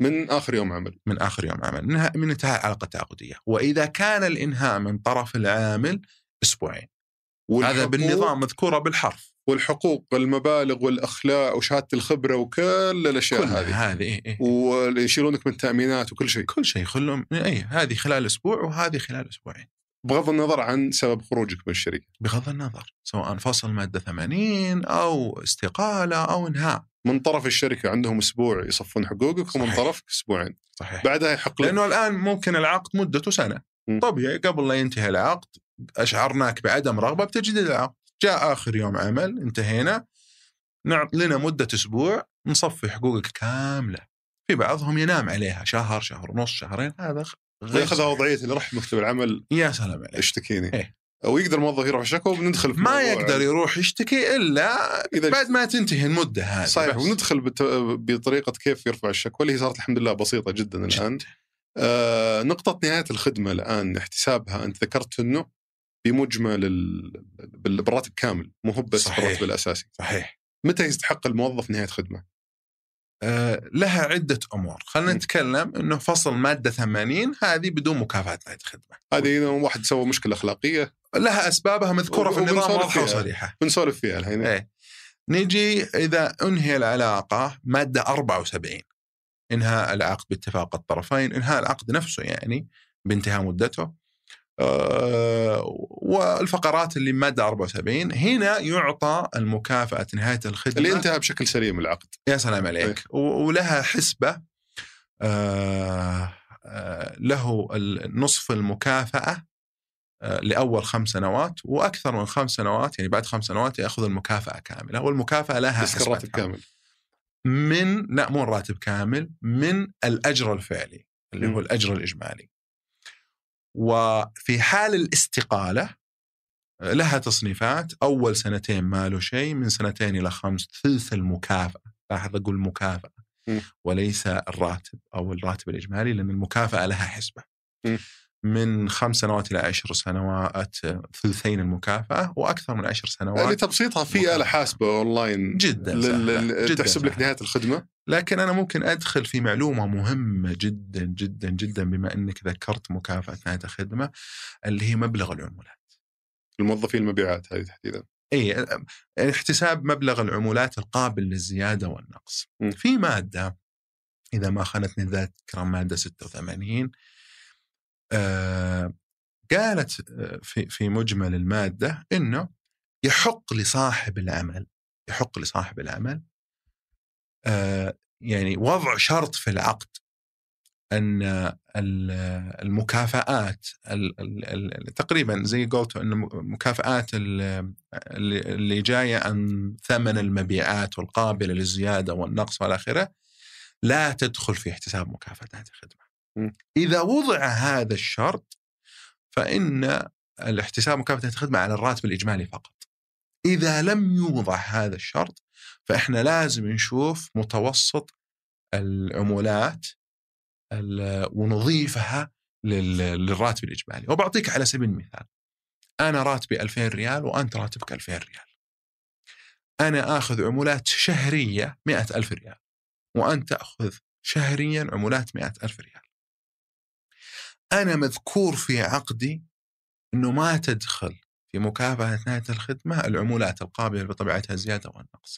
من آخر يوم عمل. من آخر يوم عمل. من من انتهاء العلاقه التعاقديه، وإذا كان الإنهاء من طرف العامل أسبوعين. هذا بالنظام مذكورة بالحرف. والحقوق والمبالغ والاخلاء وشهادة الخبرة وكل الأشياء كل هذه. هذه إيه إيه. ويشيلونك من التأمينات وكل شيء. كل شيء خلهم اي هذه خلال أسبوع وهذه خلال أسبوعين. بغض النظر عن سبب خروجك من الشركة. بغض النظر. سواء فصل مادة 80 أو استقالة أو إنهاء. من طرف الشركة عندهم أسبوع يصفون حقوقك ومن. طرفك أسبوعين. صحيح. بعدها يحق لك. لأنه الآن ممكن العقد مدته سنة. م. طبيعي قبل لا ينتهي العقد أشعرناك بعدم رغبة بتجديد العقد. جاء آخر يوم عمل انتهينا. نعط لنا مدة أسبوع نصفي حقوقك كاملة. في بعضهم ينام عليها شهر شهر ونص شهرين هذا غير ويأخذها صحيح. وضعية اللي راح مكتب العمل يا سلام عليك. اشتكيني. إيه. أو يقدر الموظف يرفع شكوى وبندخل في ما يقدر يروح يشتكي إلا إذا بعد ما تنتهي المدة هذه صحيح بس. وندخل بت... بطريقة كيف يرفع الشكوى اللي هي صارت الحمد لله بسيطة جدا الآن جد. آه نقطة نهاية الخدمة الآن احتسابها أنت ذكرت إنه بمجمل ال... بال- بالراتب كامل مو هو بس. بالراتب الأساسي صحيح متى يستحق الموظف نهاية خدمة؟ آه لها عدة أمور خلينا. نتكلم إنه فصل مادة 80 هذه بدون مكافاه نهاية خدمه هذه إذا واحد سوى مشكلة أخلاقية لها أسبابها مذكورة في النظام واضحه. وصريحه بنسولف فيها الحين إيه. نجي إذا أنهي العلاقة مادة 74 إنهاء العقد باتفاق الطرفين إنهاء العقد نفسه يعني بانتهاء مدته. آه والفقرات اللي مادة 74 هنا يعطى المكافأة نهاية الخدمة. اللي انتهى بشكل سليم العقد. يا سلام عليك. و- ولها حسبة آه آه له نصف المكافأة آه لأول خمس سنوات وأكثر من خمس سنوات يعني بعد خمس سنوات يأخذ المكافأة كاملة والمكافأة لها بس الراتب. كامل من لا مو الراتب كامل من الأجر الفعلي اللي م. هو الأجر الإجمالي وفي حال الاستقالة آه، لها تصنيفات أول سنتين ما له شيء من سنتين إلى خمس ثلث المكافأة لاحظ أقول مكافأة م. وليس الراتب أو الراتب الإجمالي لأن المكافأة لها حسبة م. من خمس سنوات إلى عشر سنوات ثلثين المكافأة وأكثر من عشر سنوات لتبسيطها في آلة حاسبة أونلاين جدا لل- تحسب لك سهلة. نهاية الخدمة لكن أنا ممكن أدخل في معلومة مهمة جدا جدا جدا بما أنك ذكرت مكافأة نهاية الخدمة اللي هي مبلغ العمولات الموظفين المبيعات هذه تحديدا إي احتساب مبلغ العمولات القابل للزيادة والنقص. م. في مادة إذا ما خانتني الذاكرة مادة 86 آه قالت آه، في في مجمل المادة إنه يحق لصاحب العمل يحق لصاحب العمل آه يعني وضع شرط في العقد أن ال- المكافآت ال- ال- ال- تقريبا زي قولته ان مكافآت ال- اللي اللي جاية عن ثمن المبيعات والقابلة للزيادة والنقص والى اخره لا تدخل في احتساب مكافآت الخدمة. م. إذا وضع هذا الشرط فإن الاحتساب مكافأة الخدمة على الراتب الإجمالي فقط. إذا لم يوضع هذا الشرط فإحنا لازم نشوف متوسط العمولات ال- ونضيفها لل- للراتب الإجمالي، وبعطيك على سبيل المثال. أنا راتبي 2000 ريال وأنت راتبك 2000 ريال. أنا آخذ عمولات شهرية 100 ألف ريال وأنت تأخذ شهريا عمولات 100 ألف ريال. أنا مذكور في عقدي إنه ما تدخل في مكافاه نهاية الخدمة العمولات القابلة بطبيعتها الزيادة والنقص.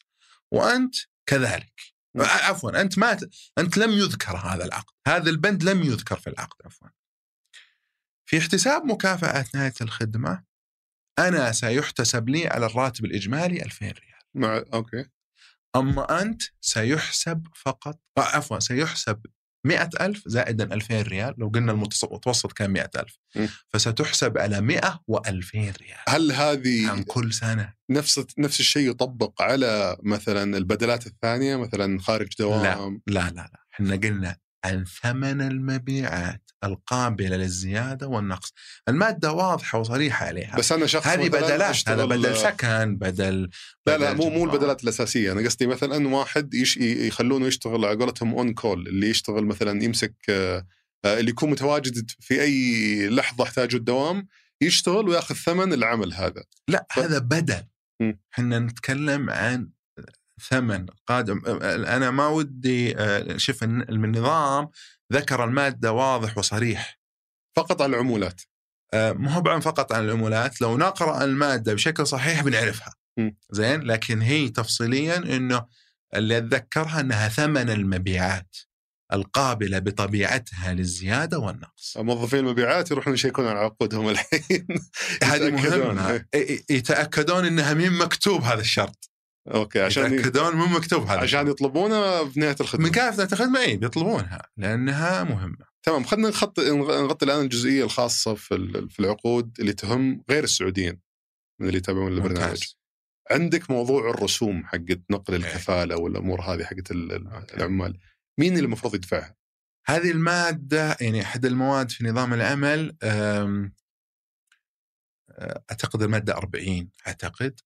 وأنت كذلك. نعم. عفوا أنت ما. أنت لم يذكر هذا العقد، هذا البند لم يذكر في العقد عفوا. في احتساب مكافاه نهاية الخدمة أنا سيحتسب لي على الراتب الإجمالي 2000 ريال. مع أوكي أما أنت سيحسب فقط آه، عفوا سيحسب مئة ألف زائدا 2000 ريال لو قلنا المتوسط كان مئة ألف. م. فستحسب على 100 و2000 ريال. هل هذه عن كل سنة. نفس نفس الشيء يطبق على مثلا البدلات الثانية مثلا خارج دوام؟ لا لا لا. إحنا قلنا عن ثمن المبيعات. القابلة للزيادة والنقص. المادة واضحة وصريحة عليها. بس أنا شخص هذه بدلات هذا بدل سكن بدل لا لا بدل مو مو. البدلات الأساسية. أنا قصدي مثلا واحد يش يخلونه يشتغل على قولتهم اون كول اللي يشتغل مثلا يمسك آه، آه، اللي يكون متواجد في أي لحظة احتاجه الدوام يشتغل ويأخذ ثمن العمل هذا. لا ف- هذا بدل. إحنا نتكلم عن ثمن قادم. أنا ما ودي آه، شوف الن- النظام ذكر المادة واضح وصريح فقط على العمولات. آه، مو هو فقط عن العمولات لو نقرأ المادة بشكل صحيح بنعرفها. زين؟ لكن هي تفصيليا إنه اللي أتذكرها إنها ثمن المبيعات القابلة بطبيعتها للزيادة والنقص. موظفين المبيعات يروحون يشيكون على عقودهم الحين. هذه. مهمة. يتأكدون إنها مين مكتوب هذا الشرط. أوكي عشان يتأكدون من مكتوب هذا عشان يطلبونه بنهايه الخدمة. مكافاه الخدمة؟ اي بيطلبونها لأنها مهمة. تمام خلينا نخط نغطي الآن الجزئية الخاصة في في العقود اللي تهم غير السعوديين من اللي يتابعون البرنامج. ممتاز. عندك موضوع الرسوم حقت نقل الكفالة والأمور هذه حقت. العمال. مين اللي المفروض يدفعها؟ هذه المادة يعني أحد المواد في نظام العمل أه، أعتقد المادة 40 أعتقد.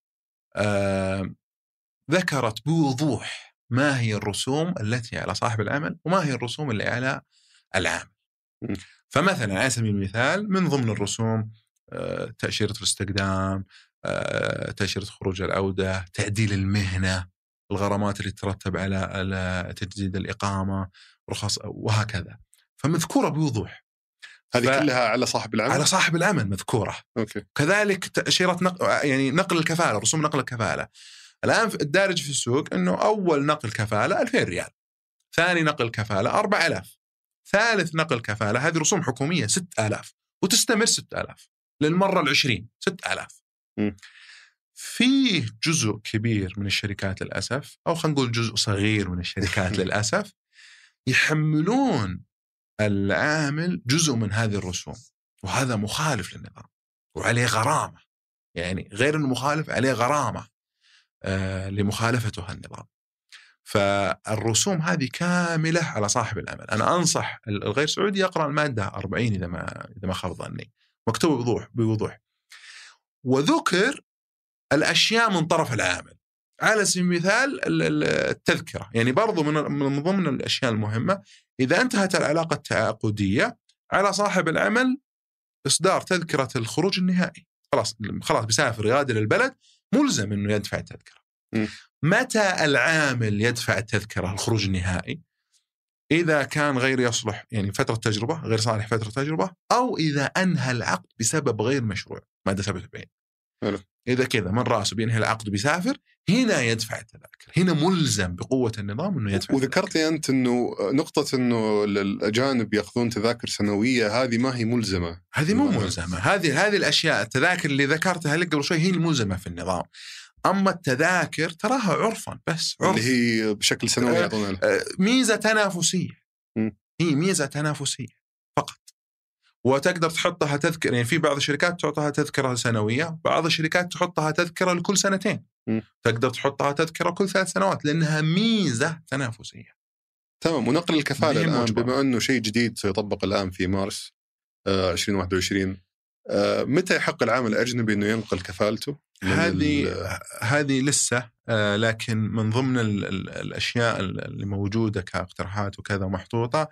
ذكرت بوضوح ما هي الرسوم التي على صاحب العمل وما هي الرسوم اللي على العامل. فمثلا على سبيل المثال من ضمن الرسوم أه، تأشيرة الاستقدام، أه، تأشيرة خروج العودة، تعديل المهنة، الغرامات اللي تترتب على تجديد الإقامة، رخص وهكذا. فمذكورة بوضوح هذه ف- كلها على صاحب العمل؟ على صاحب العمل مذكورة. أوكي كذلك تأشيرة نقل يعني نقل الكفالة رسوم نقل الكفالة الآن في- الدارج في السوق أنه أول نقل كفالة 2000 ريال ثاني نقل كفالة 4000 ثالث نقل كفالة هذه رسوم حكومية 6000 وتستمر 6000 للمرة العشرين 6000 مم. فيه جزء كبير من الشركات للأسف أو خلينا نقول جزء صغير من الشركات للأسف يحملون العامل جزء من هذه الرسوم وهذا مخالف للنظام وعليه غرامة. يعني غير إنه مخالف عليه غرامة. لمخالفته النظام. فالرسوم هذه كاملة على صاحب العمل أنا أنصح الغير سعودي يقرأ المادة 40 إذا ما إذا ما خاب ظني. مكتوب بوضوح بوضوح. وذكر الأشياء من طرف العامل. على سبيل المثال ال- ال- التذكرة. يعني برضو من من ضمن الأشياء المهمة إذا انتهت العلاقة التعاقدية على صاحب العمل إصدار تذكرة الخروج النهائي. خلاص خلاص بيسافر يغادر البلد ملزم إنه يدفع التذكره م. متى العامل يدفع التذكره الخروج النهائي إذا كان غير يصلح يعني فترة تجربة غير صالح فترة تجربة أو إذا أنهى العقد بسبب غير مشروع ماده 77 حلو. إذا كذا من رأسه بينهي العقد بيسافر هنا يدفع التذاكر هنا ملزم بقوة النظام إنه يدفع وذكرت لي أنت إنه نقطة إنه الأجانب يأخذون تذاكر سنوية هذه ما هي ملزمة. هذه مو ملزمة. هذه هذه الأشياء التذاكر اللي ذكرتها لك قبل شوي هي الملزمة في النظام. أما التذاكر تراها عرفا بس عرف. اللي هي بشكل سنوي آه، يعطونها آه، ميزة تنافسية. مم. هي ميزة تنافسية فقط. وتقدر تحطها تذكرة يعني في بعض الشركات تعطيها تذكرة سنوية بعض الشركات تحطها تذكرة لكل سنتين. م. تقدر تحطها تذكرة كل ثلاث سنوات لأنها ميزة تنافسية تمام ونقل الكفالة الآن مجبر. بما إنه شيء جديد سيطبق الآن في مارس آه 2021 آه متى يحق العامل الأجنبي إنه ينقل كفالته؟ هذه هذه لسه آه، لكن من ضمن ال ال الأشياء اللي موجودة كاقتراحات وكذا محطوطه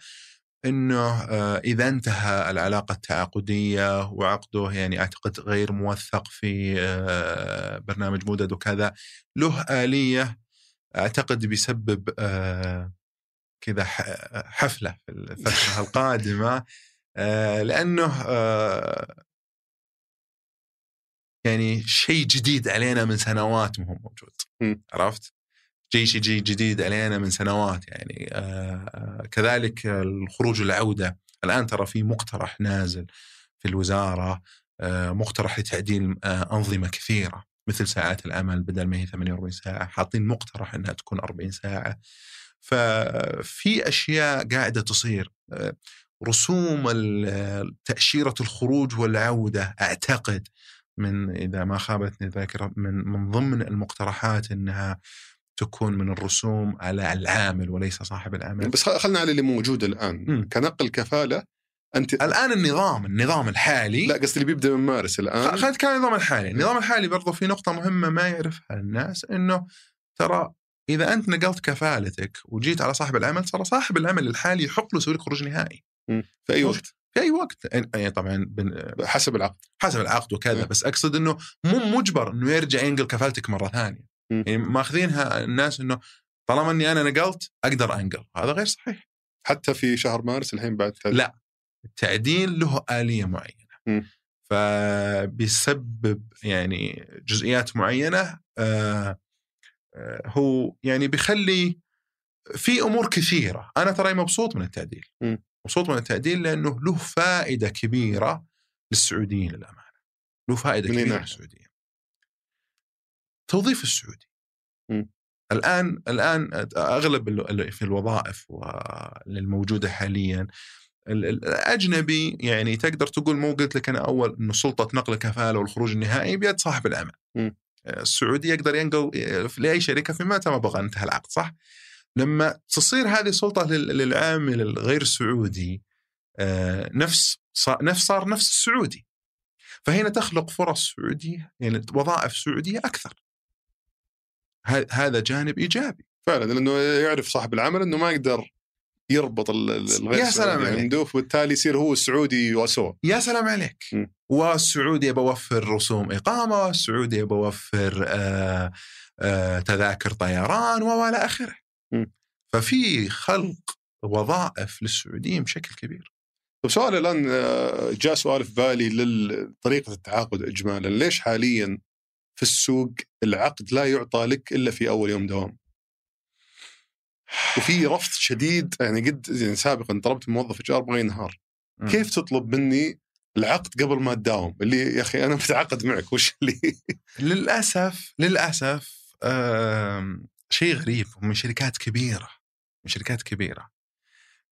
إنه آه، إذا انتهى العلاقة التعاقدية وعقده يعني أعتقد غير موثق في آه، برنامج مدد وكذا له آلية أعتقد بيسبب آه، كذا حفلة في الفترة القادمة لأنه يعني شيء جديد علينا من سنوات ما هو موجود. عرفت؟ شيء شيء جديد علينا من سنوات يعني. آه، آه، كذلك الخروج والعوده الآن ترى في مقترح نازل في الوزارة آه، مقترح لتعديل أنظمة كثيرة مثل ساعات العمل بدل ما هي 48 ساعة. حاطين مقترح إنها تكون 40 ساعة. ففي أشياء قاعدة تصير. رسوم تأشيرة الخروج والعودة أعتقد من إذا ما خابتني الذاكرة من من ضمن المقترحات إنها تكون من الرسوم على العامل وليس صاحب العمل. بس خلنا على اللي موجود الآن. مم. كنقل كفاله أنت الآن النظام النظام الحالي لا قصدي اللي بيبدأ من مارس الآن. خلينا نتكلم عن النظام الحالي، النظام الحالي برضو في نقطة مهمة ما يعرفها الناس إنه ترى إذا أنت نقلت كفالتك وجيت على صاحب العمل ترى صاحب العمل الحالي يحق له يسوي لك خروج نهائي. في أي وقت؟ في أي وقت. يعني طبعا بن- حسب العقد. حسب العقد وكذا. بس أقصد إنه مو مجبر إنه يرجع ينقل كفالتك مرة ثانية. مم. يعني ماخذينها الناس إنه طالما إني أنا نقلت أقدر أنقل هذا غير صحيح حتى في شهر مارس الحين بعد تل- لا. التعديل له آلية معينة مم. فبيسبب يعني جزئيات معينة آه آه هو يعني بيخلي في أمور كثيرة أنا ترى مبسوط من التعديل مم. مبسوط من التعديل لأنه له فائدة كبيرة للسعوديين للأمانة له كبيرة ناحية؟ للسعوديين توظيف السعودي مم. الآن الآن أغلب ال- في الوظائف الموجودة حاليا ال- ال- الاجنبي يعني تقدر تقول مو قلت لك أنا أول انه سلطة نقل الكفاله والخروج النهائي بيد صاحب العمل. مم. السعودي يقدر ينقل لأي شركة في متى ما بغى انتهى العقد صح؟ لما تصير هذه السلطة لل- للعامل الغير سعودي آه، نفس نفس صار نفس السعودي. فهنا تخلق فرص سعودية يعني وظائف سعودية أكثر. هذا جانب إيجابي. فعلا لأنه يعرف صاحب العمل إنه ما يقدر يربط ال- ال- الغير يا سلام عليك. عنده فبالتالي يصير هو السعودي وسوى يا سلام عليك م. والسعودي بوفر رسوم إقامة والسعودي بوفر آه آه تذاكر طيران وإلى آخره م. ففي خلق وظائف للسعوديين بشكل كبير طيب سؤال الآن آه، جاء سؤال في بالي لطريقه التعاقد اجمالا ليش حاليا في السوق العقد لا يعطى لك إلا في أول يوم دوام. وفي رفض شديد يعني قد يعني سابقا طلبت من موظف HR أبغى ينهار. كيف تطلب مني العقد قبل ما تداوم؟ اللي يا أخي أنا متعاقد معك وش اللي؟ للأسف آم، شيء غريب من شركات كبيرة من شركات كبيرة.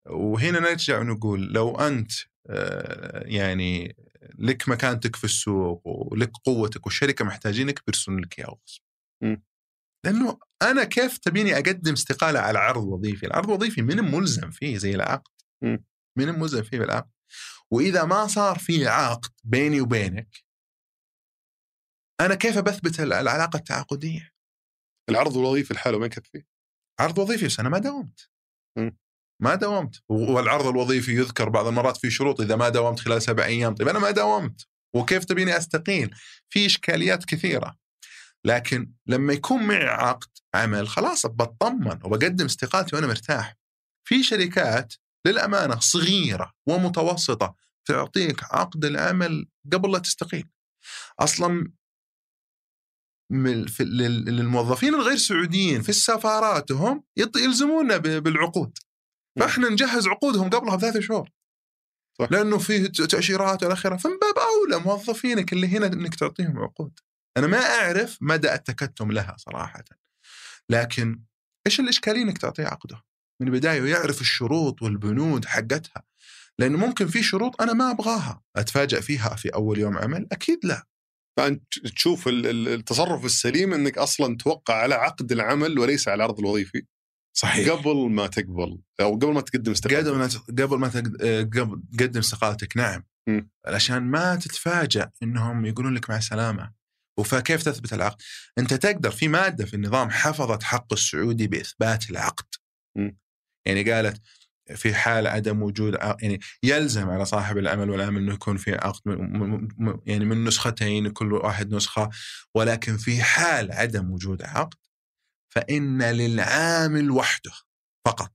وهنا نرجع ونقول لو أنت آه، يعني لك مكانتك في السوق ولك قوتك والشركة محتاجينك بيرسلون لك. مم. لأنه أنا كيف تبيني أقدم استقالة على عرض وظيفي العرض الوظيفي من ملزم فيه زي العقد. من ملزم فيه بالعقد وإذا ما صار في عقد بيني وبينك أنا كيف بثبت العلاقة التعاقدية العرض الوظيفي لحاله ما يكفي عرض وظيفي بس أنا ما داومت مم. ما داومت والعرض الوظيفي يذكر بعض المرات في شروط إذا ما داومت خلال سبع أيام. طيب أنا ما داومت وكيف تبيني أستقيل؟ في إشكاليات كثيرة. لكن لما يكون معي عقد عمل خلاص بطمن وبقدم استقالتي وأنا مرتاح. في شركات للأمانة صغيرة ومتوسطة تعطيك عقد العمل قبل لا تستقيل. أصلا للموظفين الغير سعوديين في سفاراتهم يط- يلزمونا بالعقود. فإحنا نجهز عقودهم قبلها بثلاث شهور. صح. لأنه في ت- تأشيرات والى آخره. فمن باب أولى موظفينك اللي هنا إنك تعطيهم عقود. أنا ما أعرف مدى التكتم لها صراحة. لكن إيش الإشكالية إنك تعطيه عقده؟ من البداية ويعرف الشروط والبنود حقتها. لأنه ممكن في شروط أنا ما أبغاها. اتفاجئ فيها في أول يوم عمل؟ أكيد لا. فأنت تشوف ال- ال- التصرف السليم إنك أصلا توقع على عقد العمل وليس على العرض الوظيفي صحيح قبل ما تقبل أو قبل ما تقدم استقالتك قبل ما قبل ما آه، قبل تقدم استقالتك نعم. عشان ما تتفاجأ إنهم يقولون لك مع السلامة وفكيف تثبت العقد؟ أنت تقدر في مادة في النظام حفظت حق السعودي بإثبات العقد. مم. يعني قالت في حال عدم وجود يعني يلزم على صاحب العمل والعمل إنه يكون في عقد يعني من نسختين كل واحد نسخة ولكن في حال عدم وجود عقد فإن للعامل وحده فقط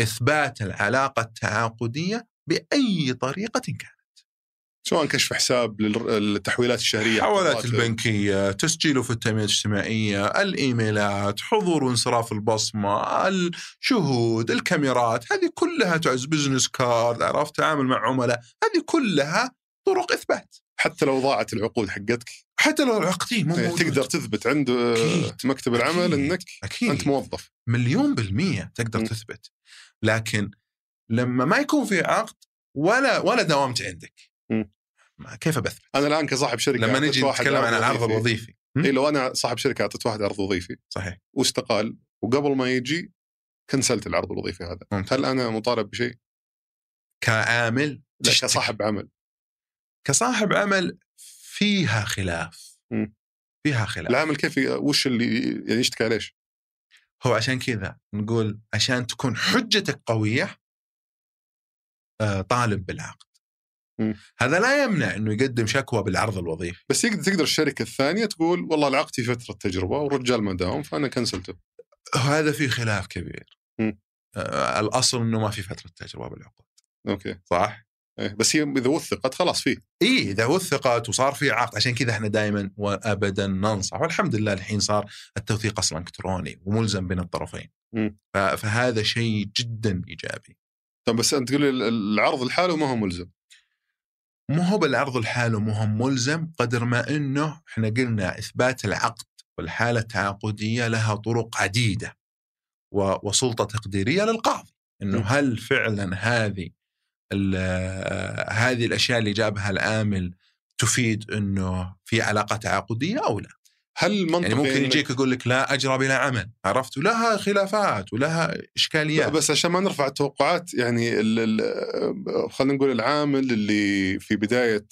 إثبات العلاقة التعاقدية بأي طريقة كانت. سواء كشف حساب لل- للتحويلات الشهرية الحوالات حسابات- البنكية، تسجيله في التنمية الاجتماعية، الإيميلات، حضور وانصراف البصمة، الشهود، الكاميرات، هذه كلها تعز business card، عرفت تعامل مع عملاء، هذه كلها طرق إثبات. حتى لو ضاعت العقود حقتك حتى لو العقدين مو إيه، موجود. تقدر تثبت عند آه، أكيد. مكتب العمل أكيد. إنك أكيد أنت موظف مليون بالمية تقدر م. تثبت لكن لما ما يكون في عقد ولا ولا داومت عندك م. كيف بثبت؟ أنا الآن كصاحب شركة لما نجي نتكلم عن العرض وظيفي. الوظيفي? اي لو أنا صاحب شركة أعطيت واحد عرض وظيفي صحيح واستقال وقبل ما يجي كنسلت العرض الوظيفي هذا ممتاز. هل أنا مطالب بشيء؟ كعامل لا. كصاحب عمل كصاحب عمل فيها خلاف م. فيها خلاف العامل كيف وش اللي يعني يشتكي ليش؟ هو عشان كذا نقول عشان تكون حجتك قوية آه، طالب بالعقد. هذا لا يمنع إنه يقدم شكوى بالعرض الوظيفي بس يقدر تقدر الشركة الثانية تقول والله العقد في فترة تجربه والرجال ما داوم فأنا كنسلته هذا في خلاف كبير. آه، الأصل إنه ما في فترة تجربة بالعقود أوكي صح. بس هي إذا وثقت خلاص فيه. إي إذا وثقت وصار في عقد عشان كذا إحنا دائما وابدا ننصح. والحمد لله الحين صار التوثيق أصلا إلكتروني وملزم بين الطرفين. فهذا شيء جدا إيجابي. طب بس أنت تقول العرض لحاله ما هو ملزم؟ مو هو بالعرض الحالة مو هم ملزم قدر ما إنه إحنا قلنا إثبات العقد والحالة التعاقدية لها طرق عديدة وسلطة تقديرية للقاضي. إنه. هل فعلا هذه هذه الأشياء اللي جابها العامل تفيد إنه في علاقة تعاقدية أو لا؟ هل منطقي يعني ممكن يجيك يقول لك لا أجرى بلا عمل عرفت ولها خلافات ولها إشكاليات بس عشان ما نرفع التوقعات يعني خلينا نقول العامل اللي في بداية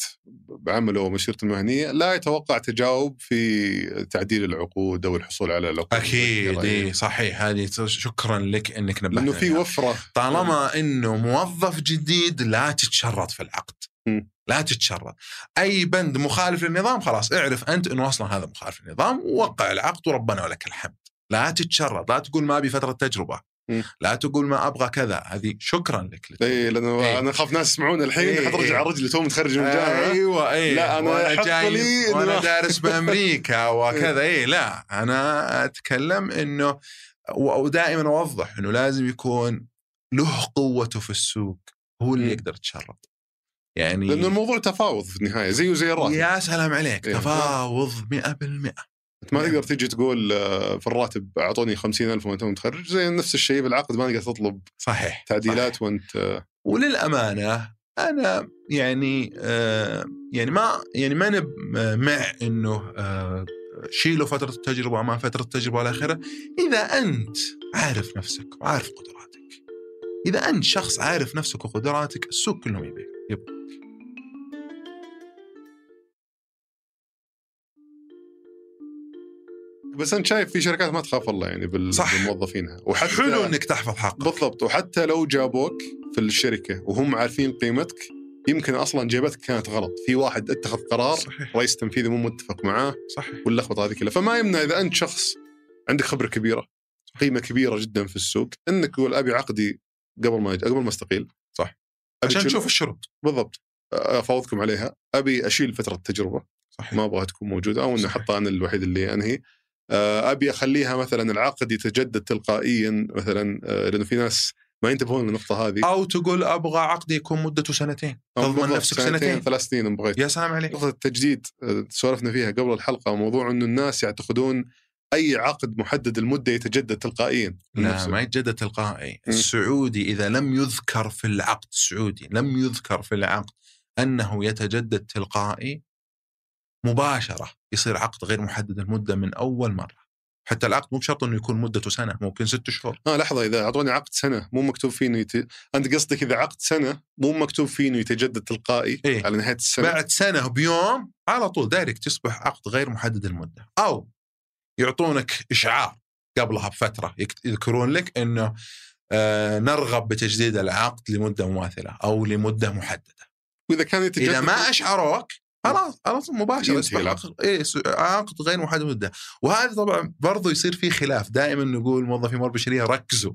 عمله ومسيرته المهنية لا يتوقع تجاوب في تعديل العقود أو الحصول على العقود أكيد المذكرة. إيه صحيح هذه شكرا لك إنك نبهتنا لأنه في عليها. وفرة طالما إنه موظف جديد لا تتشرط في العقد م. لا تتشرط أي بند مخالف للنظام خلاص اعرف أنت إنه أصلا هذا مخالف للنظام ووقع العقد وربنا ولك الحمد. لا تتشرط لا تقول ما أبي فترة تجربة. م. لا تقول ما أبغى كذا هذه شكرا لك اي لأنه إيه. أنا أخاف ناس يسمعون الحين إيه، حترجع إيه. على رجلي تو متخرج من الجامعة. أيوه اي لا، أنا وأنا جاي وأنا دارس بأمريكا وكذا. اي لا أنا أتكلم إنه ودائما أوضح إنه لازم يكون له قوته في السوق هو اللي م. يقدر يتشرط يعني لأنه الموضوع تفاوض في النهاية زيه زي الراتب يا سلام عليك إيه. تفاوض 100% أنت ما تقدر تيجي تقول آه، في الراتب أعطوني 50000 وأنت متخرج زي نفس الشيء بالعقد ما تقدر تطلب صحيح تعديلات صحيح. وأنت وللأمانة أنا يعني آه يعني ما يعني ما نب مع إنه آه شيلوا فترة التجربة وما فترة التجربة والى اخره إذا أنت عارف نفسك وعارف قدراتك إذا أنت شخص عارف نفسك وقدراتك السوق كلهم يبيك يبغى بس انت شايف في شركات ما تخاف الله يعني بال- صح. بموظفينها وحتى حلو إنك تحفظ حقك. بالضبط. وحتى لو جابوك في الشركة وهم عارفين قيمتك يمكن أصلا جيبتك كانت غلط. في واحد اتخذ قرار صحيح. رئيس تنفيذي مو متفق معاه صحيح. واللخبطة هذه كلها. فما يمنع إذا أنت شخص عندك خبرة كبيرة قيمة كبيرة جدا في السوق إنك تقول ابي عقدي قبل ما قبل ما أستقيل صح. عشان تشوف الشروط. بالضبط. أفاوضكم عليها. أبي أشيل فترة تجربه صحيح. ما أبغاها تكون موجودة أو صحيح. حتى أنا الوحيد اللي أنهي. أبي أخليها مثلا العقد يتجدد تلقائيا مثلا لأنه في ناس ما ينتبهون للنقطة هذه. أو تقول أبغى عقدي يكون مدته سنتين. أو تضمن نفسك سنتين ثلاث سنين إن بغيت. يا سلام عليك. نقطة التجديد سولفنا فيها قبل الحلقة موضوع إنه الناس يعتقدون أي عقد محدد المده يتجدد تلقائيا لا. ما يتجدد تلقائي مم. السعودي إذا لم يذكر في العقد السعودي لم يذكر في العقد أنه يتجدد تلقائي مباشرة يصير عقد غير محدد المدة من أول مرة حتى العقد مو بشرط أنه يكون مدته سنة ممكن ست شهور آه لحظة إذا أعطوني عقد سنة مو مكتوب فيه إنه يت... أنت قصدك إذا عقد سنة مو مكتوب فيه إنه يتجدد تلقائي إيه. على نهاية السنة بعد سنة بيوم على طول دايركت يصبح عقد غير محدد المدة أو يعطونك إشعار قبلها بفترة يكت- يذكرون لك أنه آه نرغب بتجديد العقد لمدة مماثلة أو لمدة محددة. وإذا كان يتجدد إذا ما أشعروك خلاص خلاص مباشرة. اي عقد غير محدد مدة. وهذا طبعا برضو يصير فيه خلاف. دائما نقول موظفي الموارد البشريه ركزوا.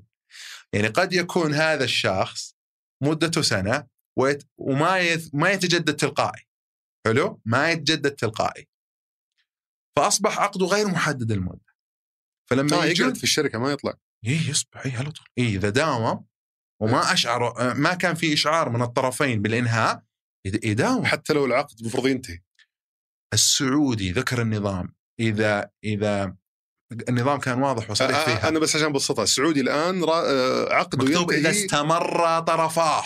يعني قد يكون هذا الشخص مدته سنة ويت وما يت ما يتجدد تلقائي. حلو؟ ما يتجدد تلقائي. فأصبح عقده غير محدد المده فلما يجون يقعد في الشركة ما يطلع. إيه يصبح إيه على طول. إيه إذا داوم وما أشعر ما كان في إشعار من الطرفين بالإنهاء يد- يداوم حتى لو العقد المفروض ينتهي. السعودي ذكر النظام. إذا إذا النظام كان واضح وصريح آه فيها. أنا بس عشان أبسطها. السعودي الآن. آه، عقده مكتوب إذا ينتهي استمر طرفاه.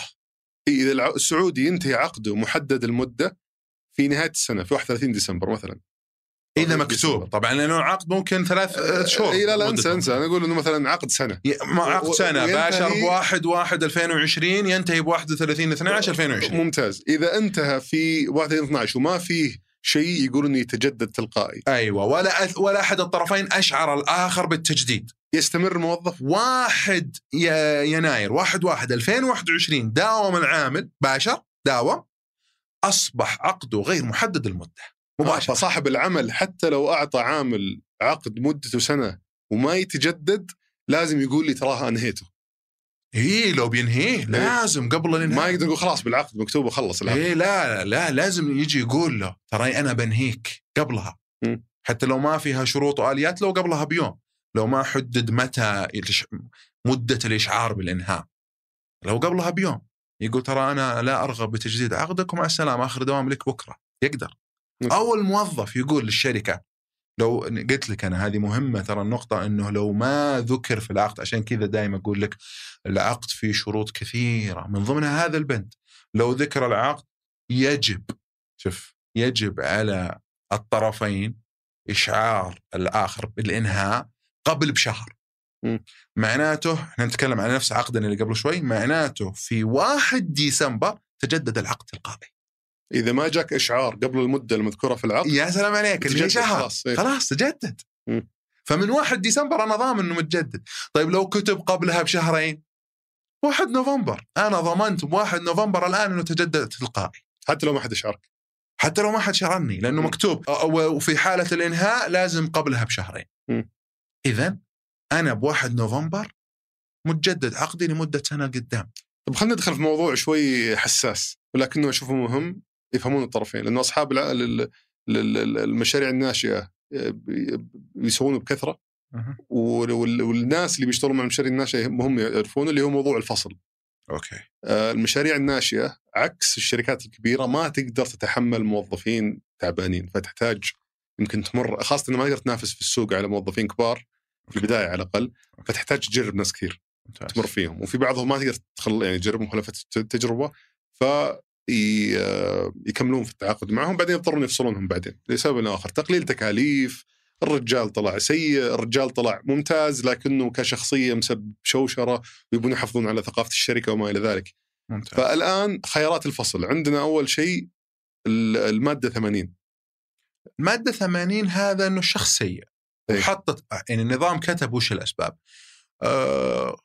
إيه، إذا السعودي ينتهي عقده محدد المده في نهاية السنة في 31 ديسمبر مثلا. إذا أو مكتوب. طبعا لأنه العقد ممكن ثلاث آه، شهور. اي لا لا أنسى. أنسى. أنا أقول إنه مثلا عقد سنة. ما عقد سنة. باشر ب 1 1 2020 ينتهي ب 31 12 2020 ممتاز. إذا انتهى في 31 12 وما فيه شيء يقول إنه يتجدد تلقائي. أيوه. ولا أث- ولا أحد الطرفين أشعر الآخر بالتجديد. يستمر الموظف واحد ي- يناير. 1 1 2021 داوم العامل. باشر. داوم. أصبح عقده غير محدد المده مباشره فصاحب العمل حتى لو أعطى عامل عقد مدته سنة وما يتجدد لازم يقول لي تراها أنهيته. إيه لو بينهيه لازم قبل الانهاء ما يقدر يقول خلاص بالعقد مكتوب وخلص العقد. إيه لا لا لازم يجي يقول له ترى أنا بنهيك قبلها. مم. حتى لو ما فيها شروط وآليات لو قبلها بيوم. لو ما حدد متى مدة الإشعار بالإنهاء. لو قبلها بيوم. يقول ترى أنا لا أرغب بتجديد عقدك ومع السلامة آخر دوام لك بكرة. يقدر. أو الموظف يقول للشركة لو قلت لك أنا هذه مهمة ترى النقطة إنه لو ما ذكر في العقد عشان كذا دائما أقول لك العقد فيه شروط كثيرة. من ضمنها هذا البند لو ذكر العقد يجب شوف يجب على الطرفين إشعار الآخر بالإنهاء قبل بشهر. مم. معناته إحنا نتكلم عن نفس عقدنا اللي قبل شوي معناته في 1 ديسمبر تجدد العقد تلقائي إذا ما جاك إشعار قبل المدة المذكورة في العقد يا سلام عليك اللي شهر خلاص إيه. خلاص تجدد. مم. فمن 1 ديسمبر أنا ضامن إنه متجدد. طيب لو كتب قبلها بشهرين؟ 1 نوفمبر. أنا ضمنت ب 1 نوفمبر الآن إنه تجدد تلقائي. حتى لو ما حد اشعرك حتى لو ما حد شرني لأنه مم. مكتوب وفي حالة الإنهاء لازم قبلها بشهرين. اذا أنا ب 1 نوفمبر متجدد عقدي لمدة سنة قدام. طب خلينا ندخل في موضوع شوي حساس ولكنه أشوفه مهم. يفهمون الطرفين لأنه أصحاب المشاريع الناشئة آه، بيسوونه بكثرة. وال- وال- والناس اللي بيشتغلوا مع المشاريع الناشئة هم يعرفون اللي هو موضوع الفصل. أوكي. آه، المشاريع الناشئة عكس الشركات الكبيرة ما تقدر تتحمل موظفين تعبانين فتحتاج يمكن تمر خاصة إنه ما تقدر تنافس في السوق على موظفين كبار في البداية على الأقل فتحتاج تجرب ناس كثير ممتاز. تمر فيهم. وفي بعضهم ما تقدر تخل يعني تجرب مخالفه التجربه ف يكملون في التعاقد معهم بعدين يضطرون يفصلونهم بعدين لسبب آخر. تقليل تكاليف الرجال طلع سيء الرجال طلع ممتاز لكنه كشخصية مسبب شوشرة ويبون يحافظون على ثقافة الشركة وما إلى ذلك. ممتاز. فالآن خيارات الفصل. عندنا أول شيء ال- المادة 80 المادة 80 هذا إنه الشخص سيء إيه. وحطت يعني النظام كتب وش الأسباب. آه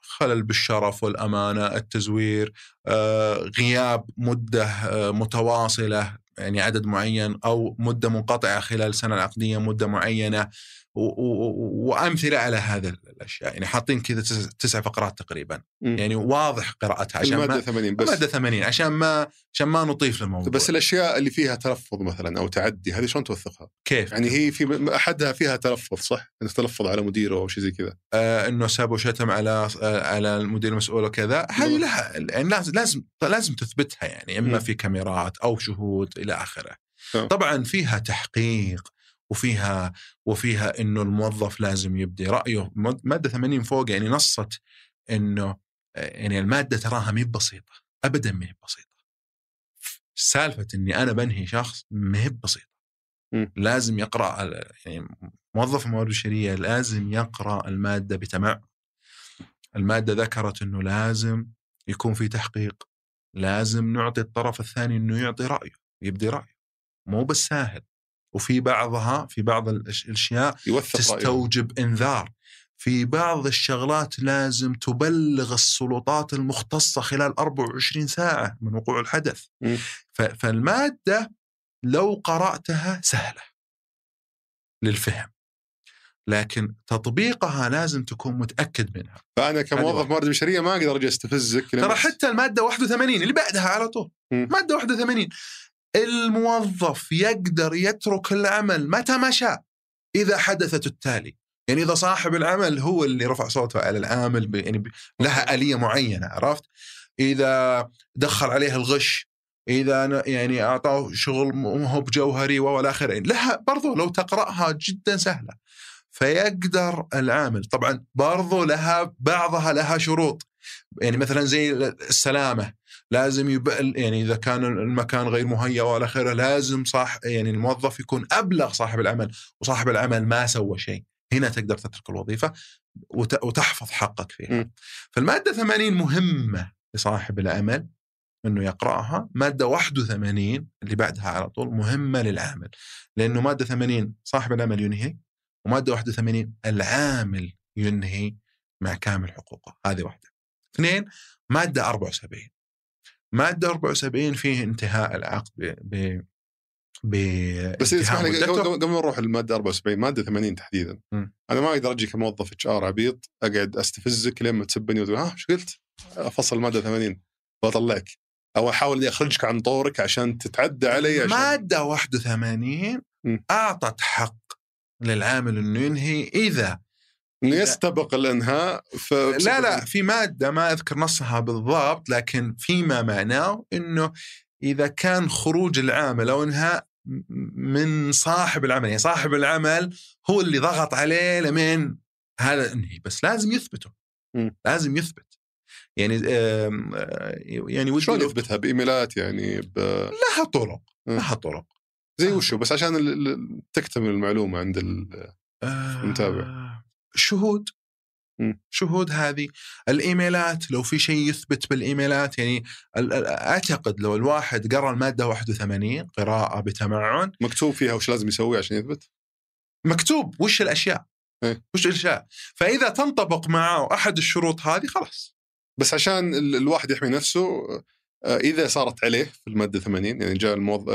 خلل بالشرف والأمانة التزوير آه غياب مدة آه متواصلة يعني عدد معين أو مدة منقطعة خلال السنة العقديه مدة معينة. وأمثلة على هذا الأشياء يعني حاطين كذا تس- تسع فقرات تقريبا مم. يعني واضح قراءتها عشان المادة ما 80 بس ماده 80 عشان ما عشان ما نطيف للموضوع بس الأشياء اللي فيها تلفظ مثلا أو تعدي هذه شلون توثقها؟ كيف يعني هي في أحدها فيها تلفظ صح؟ إنك تلفظ على مديره أو شيء زي كذا آه إنه سب وشتم على آه على المدير المسؤول وكذا هذه. لها يعني لازم لازم لازم تثبتها يعني إما مم. في كاميرات أو شهود إلى آخره. طبعا فيها تحقيق وفيها وفيها إنه الموظف لازم يبدي رأيه. مادة 80 فوق يعني نصت إنه يعني المادة تراها ما بسيطة ابدا ما هي بسيطة. سالفة إني أنا بنهي شخص ما هي بسيطه لازم يقرأ يعني موظف الموارد البشريه لازم يقرأ المادة بتمعن المادة ذكرت إنه لازم يكون في تحقيق. لازم نعطي الطرف الثاني إنه يعطي رأيه يبدي رأيه. مو بالساهل وفي بعضها في بعض الأشياء تستوجب رأيه. إنذار. في بعض الشغلات لازم تبلغ السلطات المختصة خلال 24 ساعة من وقوع الحدث. م. فالمادة لو قرأتها سهلة للفهم. لكن تطبيقها لازم تكون متأكد منها. فأنا كموظف موارد بشرية ما أقدر أجي استفزك ترى حتى المادة 81 اللي بعدها على طول. م. مادة 81 الموظف يقدر يترك العمل متى ما شاء إذا حدثت التالي. يعني إذا صاحب العمل هو اللي رفع صوته على العامل يعني لها آلية معينة عرفت؟ إذا دخل عليه الغش إذا يعني أعطاه شغل مو بجوهري وإلى آخره. لها برضو لو تقرأها جدا سهلة. فيقدر العامل طبعا برضو لها بعضها لها شروط. يعني مثلا زي السلامة. لازم يب... يعني إذا كان المكان غير مهيأ والى اخره لازم صح يعني الموظف يكون أبلغ صاحب العمل وصاحب العمل ما سوى شيء. هنا تقدر تترك الوظيفة وت... وتحفظ حقك فيها. م. فالمادة 80 مهمة لصاحب العمل إنه يقرأها. مادة 81 اللي بعدها على طول مهمة للعامل. لأنه مادة 80 صاحب العمل ينهي ومادة 81 العامل ينهي مع كامل حقوقه. هذه واحدة. اثنين مادة 74 ماده 74 فيه انتهاء العقد ب ب ب بس اسمح لي قبل ما نروح الماده 74 مادة 80 تحديدا م. أنا ما أقدر أجي كموظف HR عبيط أقعد أستفزك لين ما تسبني وتقول ها إيش قلت؟ أفصل مادة 80 واطلعك أو أحاول إني أخرجك عن طورك عشان تتعدى علي عشان مادة 81 م. أعطت حق للعامل إنه ينهي إذا يستبق الانهاء. لا لا في مادة ما أذكر نصها بالضبط لكن فيما معناه إنه إذا كان خروج العامل أو انهاء من صاحب العمل يعني صاحب العمل هو اللي ضغط عليه لمن هذا انهي بس لازم يثبته. م. لازم يثبت. يعني آه، يعني شلون يثبتها؟ بإيميلات يعني ب... لها طرق لها طرق. زي وشو؟ بس عشان تكتمل المعلومة عند المتابع. آه شهود شهود هذه الإيميلات لو في شيء يثبت بالإيميلات يعني أعتقد لو الواحد قرأ المادة 81 قراءة بتمعن مكتوب فيها وش لازم يسوي عشان يثبت؟ مكتوب وش الأشياء؟ إيه؟ وش الأشياء؟ فإذا تنطبق معه أحد الشروط هذه خلاص بس عشان الواحد يحمي نفسه آه، إذا صارت عليه في المادة 80 يعني جاء الموظف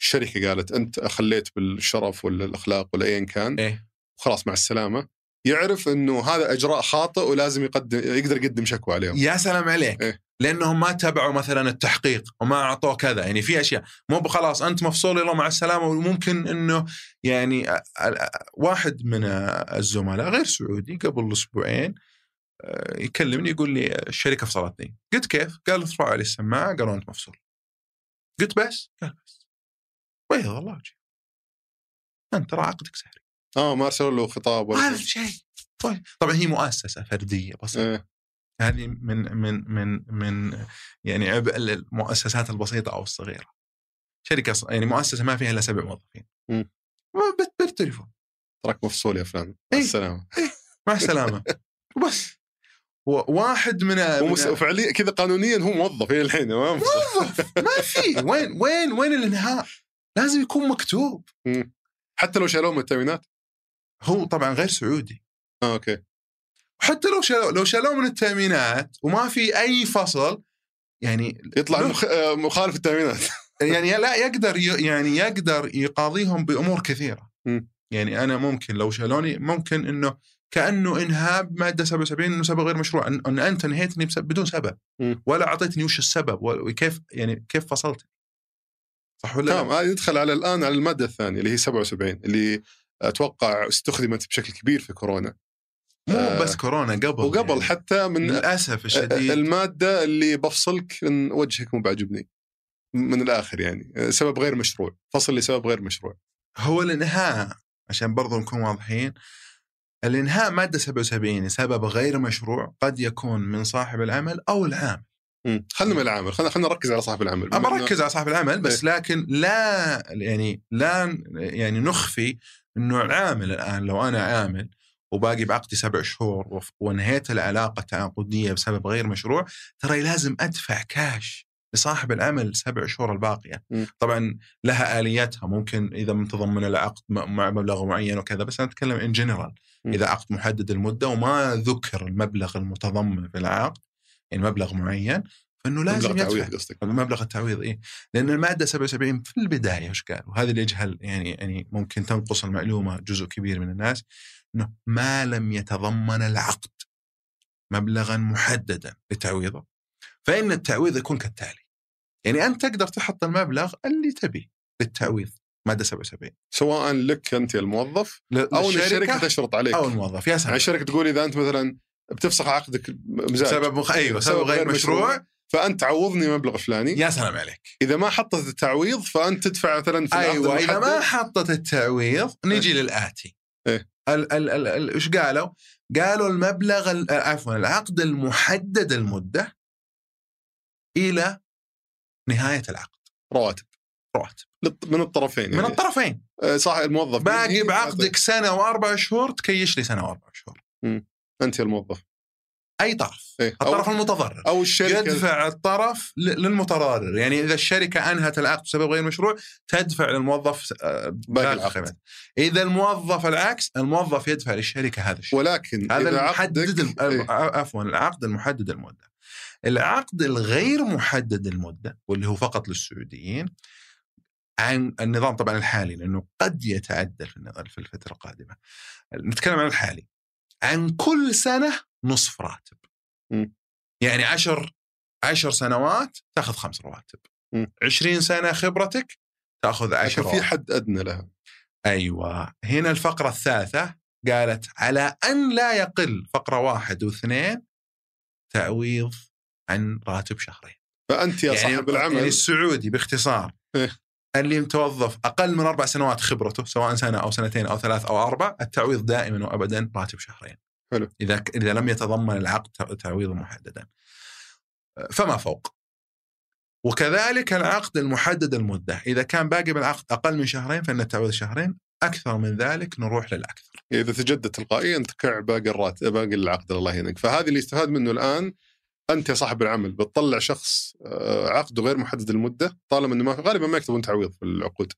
الشركة قالت أنت خليت بالشرف ولا الاخلاق ولا ايا كان إيه؟ وخلاص مع السلامة يعرف إنه هذا إجراء خاطئ ولازم يقدم يقدر يقدم شكوى عليهم. يا سلام عليك. إيه؟ لأنهم ما تبعوا مثلا التحقيق وما أعطوه كذا. يعني في أشياء مو خلاص أنت مفصول يلا مع السلامة. وممكن إنه يعني واحد من الزملاء غير سعودي قبل أسبوعين آه، يكلمني يقول لي الشركة فصلتني. قلت كيف؟ قال ارفعوا علي السماعة قالوا أنت مفصول. قلت بس؟ قال بس. بيض الله وجهي أنت ترى عقدك سهري آه ما ارسلوا له خطاب ولا شيء. طيب طبعا هي مؤسسة فردية بسيطه إيه. هذه من من من من يعني عبء المؤسسات البسيطة أو الصغيرة. شركة يعني مؤسسة ما فيها إلا سبع موظفين. بالتليفون. تراك مفصول يا فلان مع إيه؟ السلامة. إيه؟ مع السلامة. وبس واحد من, ومس... من فعليا كذا قانونيا هو موظف إلى الحين موظف. ما في. وين وين وين الانهاء؟ لازم يكون مكتوب. حتى لو شالوه من التامينات هو طبعا غير سعودي آه okay وحتى لو شالوه لو شالوه من التأمينات وما في أي فصل يعني يطلع مخ... آه، مخالف التأمينات يعني لا يقدر ي... يعني يقدر يقاضيهم بأمور كثيرة م. يعني أنا ممكن لو شالوني ممكن إنه كأنه انهاء مادة 77 إنه سبب غير مشروع ان, أن أنت انهيتني بدون سبب م. ولا أعطيتني وش السبب وكيف يعني كيف فصلت صح ولا تمام؟ يدخل على الآن على المادة الثانية اللي هي 77 اللي أتوقع استخدمت بشكل كبير في كورونا. مو آه بس كورونا قبل وقبل يعني. حتى من للأسف الشديد. المادة اللي بفصلك من وجهك مو بعجبني من الآخر يعني. سبب غير مشروع. فصل لسبب غير مشروع. هو الإنهاء عشان برضو نكون واضحين الإنهاء مادة 77 لسبب غير مشروع قد يكون من صاحب العمل أو العامل. مم. خلنا من العامل. خلنا خلنا نركز على صاحب العمل. إنه- بركز على صاحب العمل بس لكن لا يعني لا يعني نخفي إنه العامل الآن لو أنا عامل وباقي بعقدي سبع شهور وانهيت العلاقة التعاقدية بسبب غير مشروع ترى لازم أدفع كاش لصاحب العمل سبع شهور الباقية مم. طبعا لها الياتها ممكن إذا متضمن العقد م- مع مبلغ معين وكذا بس أنا أتكلم ان جنرال. إذا عقد محدد المدة وما ذكر المبلغ المتضمن في العقد يعني مبلغ معين فإنه لازم مبلغ يدفع. تعويض قصدك. مبلغ التعويض إيه. لأن المادة 77 في البداية إيش قال؟ وهذا اللي يجهل يعني يعني ممكن تنقص المعلومة جزء كبير من الناس إنه ما لم يتضمن العقد مبلغا محددا لتعويضه. فإن التعويض يكون كالتالي. يعني أنت تقدر تحط المبلغ اللي تبيه للتعويض مادة 77 سواء لك أنت الموظف أو الشركة تشرط عليك. أو الموظف يا يعني سلام. الشركة تقول إذا أنت مثلا بتفسخ عقدك مزاج سبب مخ... أيوه سبب غير مشروع. فأنت تعوضني مبلغ فلاني. يا سلام عليك. إذا ما حطت التعويض فأنت تدفع مثلا في أيوه إذا ما. حطت التعويض نجي للآتي. إيه. ال ال ال ال إيش قالوا؟ قالوا المبلغ ال- عفوا العقد المحدد المدة إلى نهاية العقد. رواتب. رواتب. من الطرفين من يعني. الطرفين. آه، صح الموظف. باقي بعقدك سنة وأربع شهور تكيش لي سنة وأربع شهور. أنت الموظف. أي طرف إيه. أو- الطرف المتضرر أو الشركة يدفع الطرف للمتضرر يعني إذا الشركة أنهت العقد بسبب غير مشروع تدفع للموظف آه، باقي العقد. إذا الموظف العكس الموظف يدفع للشركة هذا الشيء ولكن هذا المحدد الم... إيه. عفوا العقد المحدد المدة العقد الغير محدد المدة واللي هو فقط للسعوديين عن النظام طبعا الحالي لأنه قد يتعدل في الفترة القادمة نتكلم عن الحالي عن كل سنة نصف راتب. مم. يعني عشر عشر سنوات تاخذ خمس رواتب. مم. 20 سنة خبرتك تاخذ عشر في حد أدنى لها. أيوه. هنا الفقرة الثالثة قالت على أن لا يقل فقرة واحد واثنين تعويض عن راتب شهرين. فأنت يا يعني صاحب العمل. يعني السعودي باختصار إيه. اللي متوظف أقل من أربع سنوات خبرته سواء سنة أو سنتين أو ثلاث أو أربع التعويض دائما وابدا راتب شهرين. حلو. إذا إذا لم يتضمن العقد تعويضا محددا. فما فوق. وكذلك العقد المحدد المدة. إذا كان باقي بالعقد أقل من شهرين فإن التعويض شهرين. أكثر من ذلك نروح للأكثر. إذا تجدد تلقائيا تكع باقي الراتب باقي العقد الله يهنيك. فهذه اللي يستفاد منه الآن أنت يا صاحب العمل بتطلع شخص آه، عقده غير محدد المده طالما إنه ما غالبا ما يكتبون تعويض في العقود.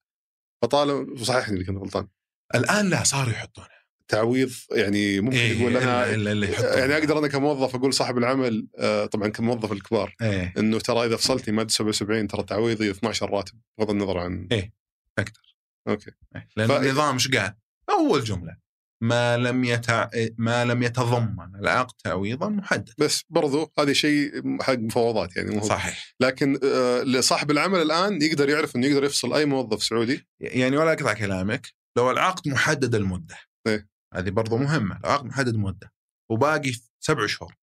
فطالما صححني اذا كنت غلطان. الآن لا صاروا يحطونه. تعويض يعني ممكن إيه يقول أنا إلا- إلا. يعني أقدر أنا كموظف أقول صاحب العمل آه، طبعا كموظف الكبار إيه إنه ترى إذا فصلتني ماده 77 ترى تعويضي 12 راتب بغض النظر عن إيه، تقدر. أوكي إيه. لأن ف- النظام إيش قال؟ أول جملة ما لم يتع... ما لم يتضمن العقد تعويضا محدد بس برضو هذا شيء حق مفاوضات يعني مو صحيح لكن آه، لصاحب العمل الآن يقدر يعرف إنه يقدر يفصل أي موظف سعودي يعني ولا أقطع كلامك لو العقد محدد المدة إيه. هذه برضو مهمة لو عقد محدد مدة وباقي سبع شهور.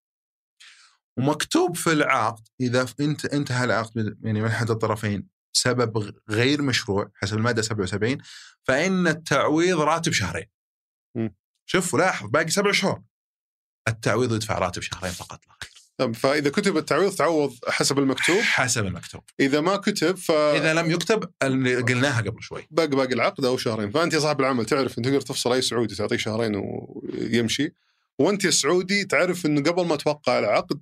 ومكتوب في العقد إذا انت انتهى العقد يعني من احد الطرفين سبب غير مشروع حسب المادة 77 فإن التعويض راتب شهرين. شوف لاحظ باقي سبع شهور. التعويض يدفع راتب شهرين فقط لا غير. فإذا كتب التعويض تعوض حسب المكتوب؟ حسب المكتوب. إذا ما كتب ف إذا لم يكتب اللي قلناها قبل شوي. باقي باقي العقد أو شهرين. فأنت يا صاحب العمل تعرف انت تقدر تفصل أي سعودي تعطيه شهرين ويمشي. وأنت يا سعودي تعرف انه قبل ما توقع العقد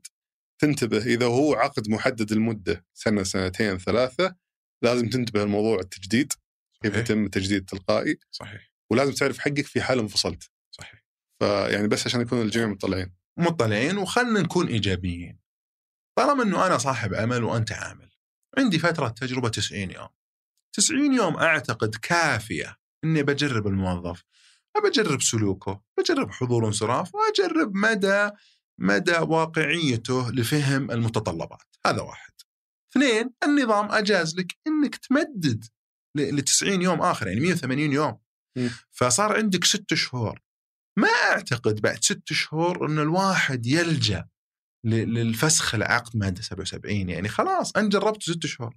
تنتبه. إذا هو عقد محدد المده سنة سنتين ثلاثة لازم تنتبه لموضوع التجديد كيف. يتم التجديد التلقائي. صحيح. ولازم تعرف حقك في حال انفصلت. صحيح. فيعني بس عشان يكون الجميع مطلعين مطلعين وخلنا نكون إيجابيين. طالما إنه أنا صاحب عمل وأنت عامل عندي فترة تجربة 90 يوم. 90 يوم أعتقد كافية إني بجرب الموظف بجرب سلوكه بجرب حضور وانصراف وأجرب مدى مدى واقعيته لفهم المتطلبات هذا واحد اثنين النظام أجاز لك إنك تمدد ل 90 يوم آخر يعني 180 يوم م. فصار عندك ست شهور ما أعتقد بعد ست شهور ان الواحد يلجأ للفسخ العقد مادة 77 يعني خلاص انت جربت ست شهور.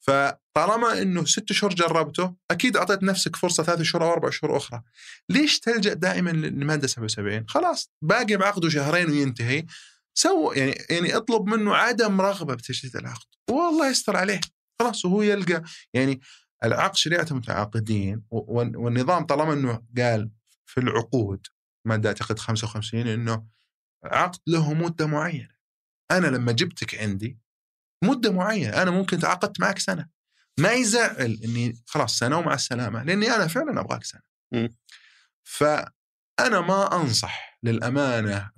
فطالما إنه ست شهور جربته أكيد أعطيت نفسك فرصة ثلاث شهور أو أربع شهور أخرى. ليش تلجأ دائما للماده 77 خلاص باقي بعقده شهرين وينتهي. سو يعني يعني اطلب منه عدم رغبة بتجديد العقد. والله يستر عليه. خلاص وهو يلقى يعني العقد شريعة المتعاقدين والنظام طالما إنه قال في العقود. ماده أعتقد 55 إنه عقد له مدة معينة. أنا لما جبتك عندي مدة معينة أنا ممكن تعاقدت معك سنة. ما يزعل إني خلاص سنة ومع السلامة لأني أنا فعلا أبغاك سنة. فأنا ما أنصح للأمانة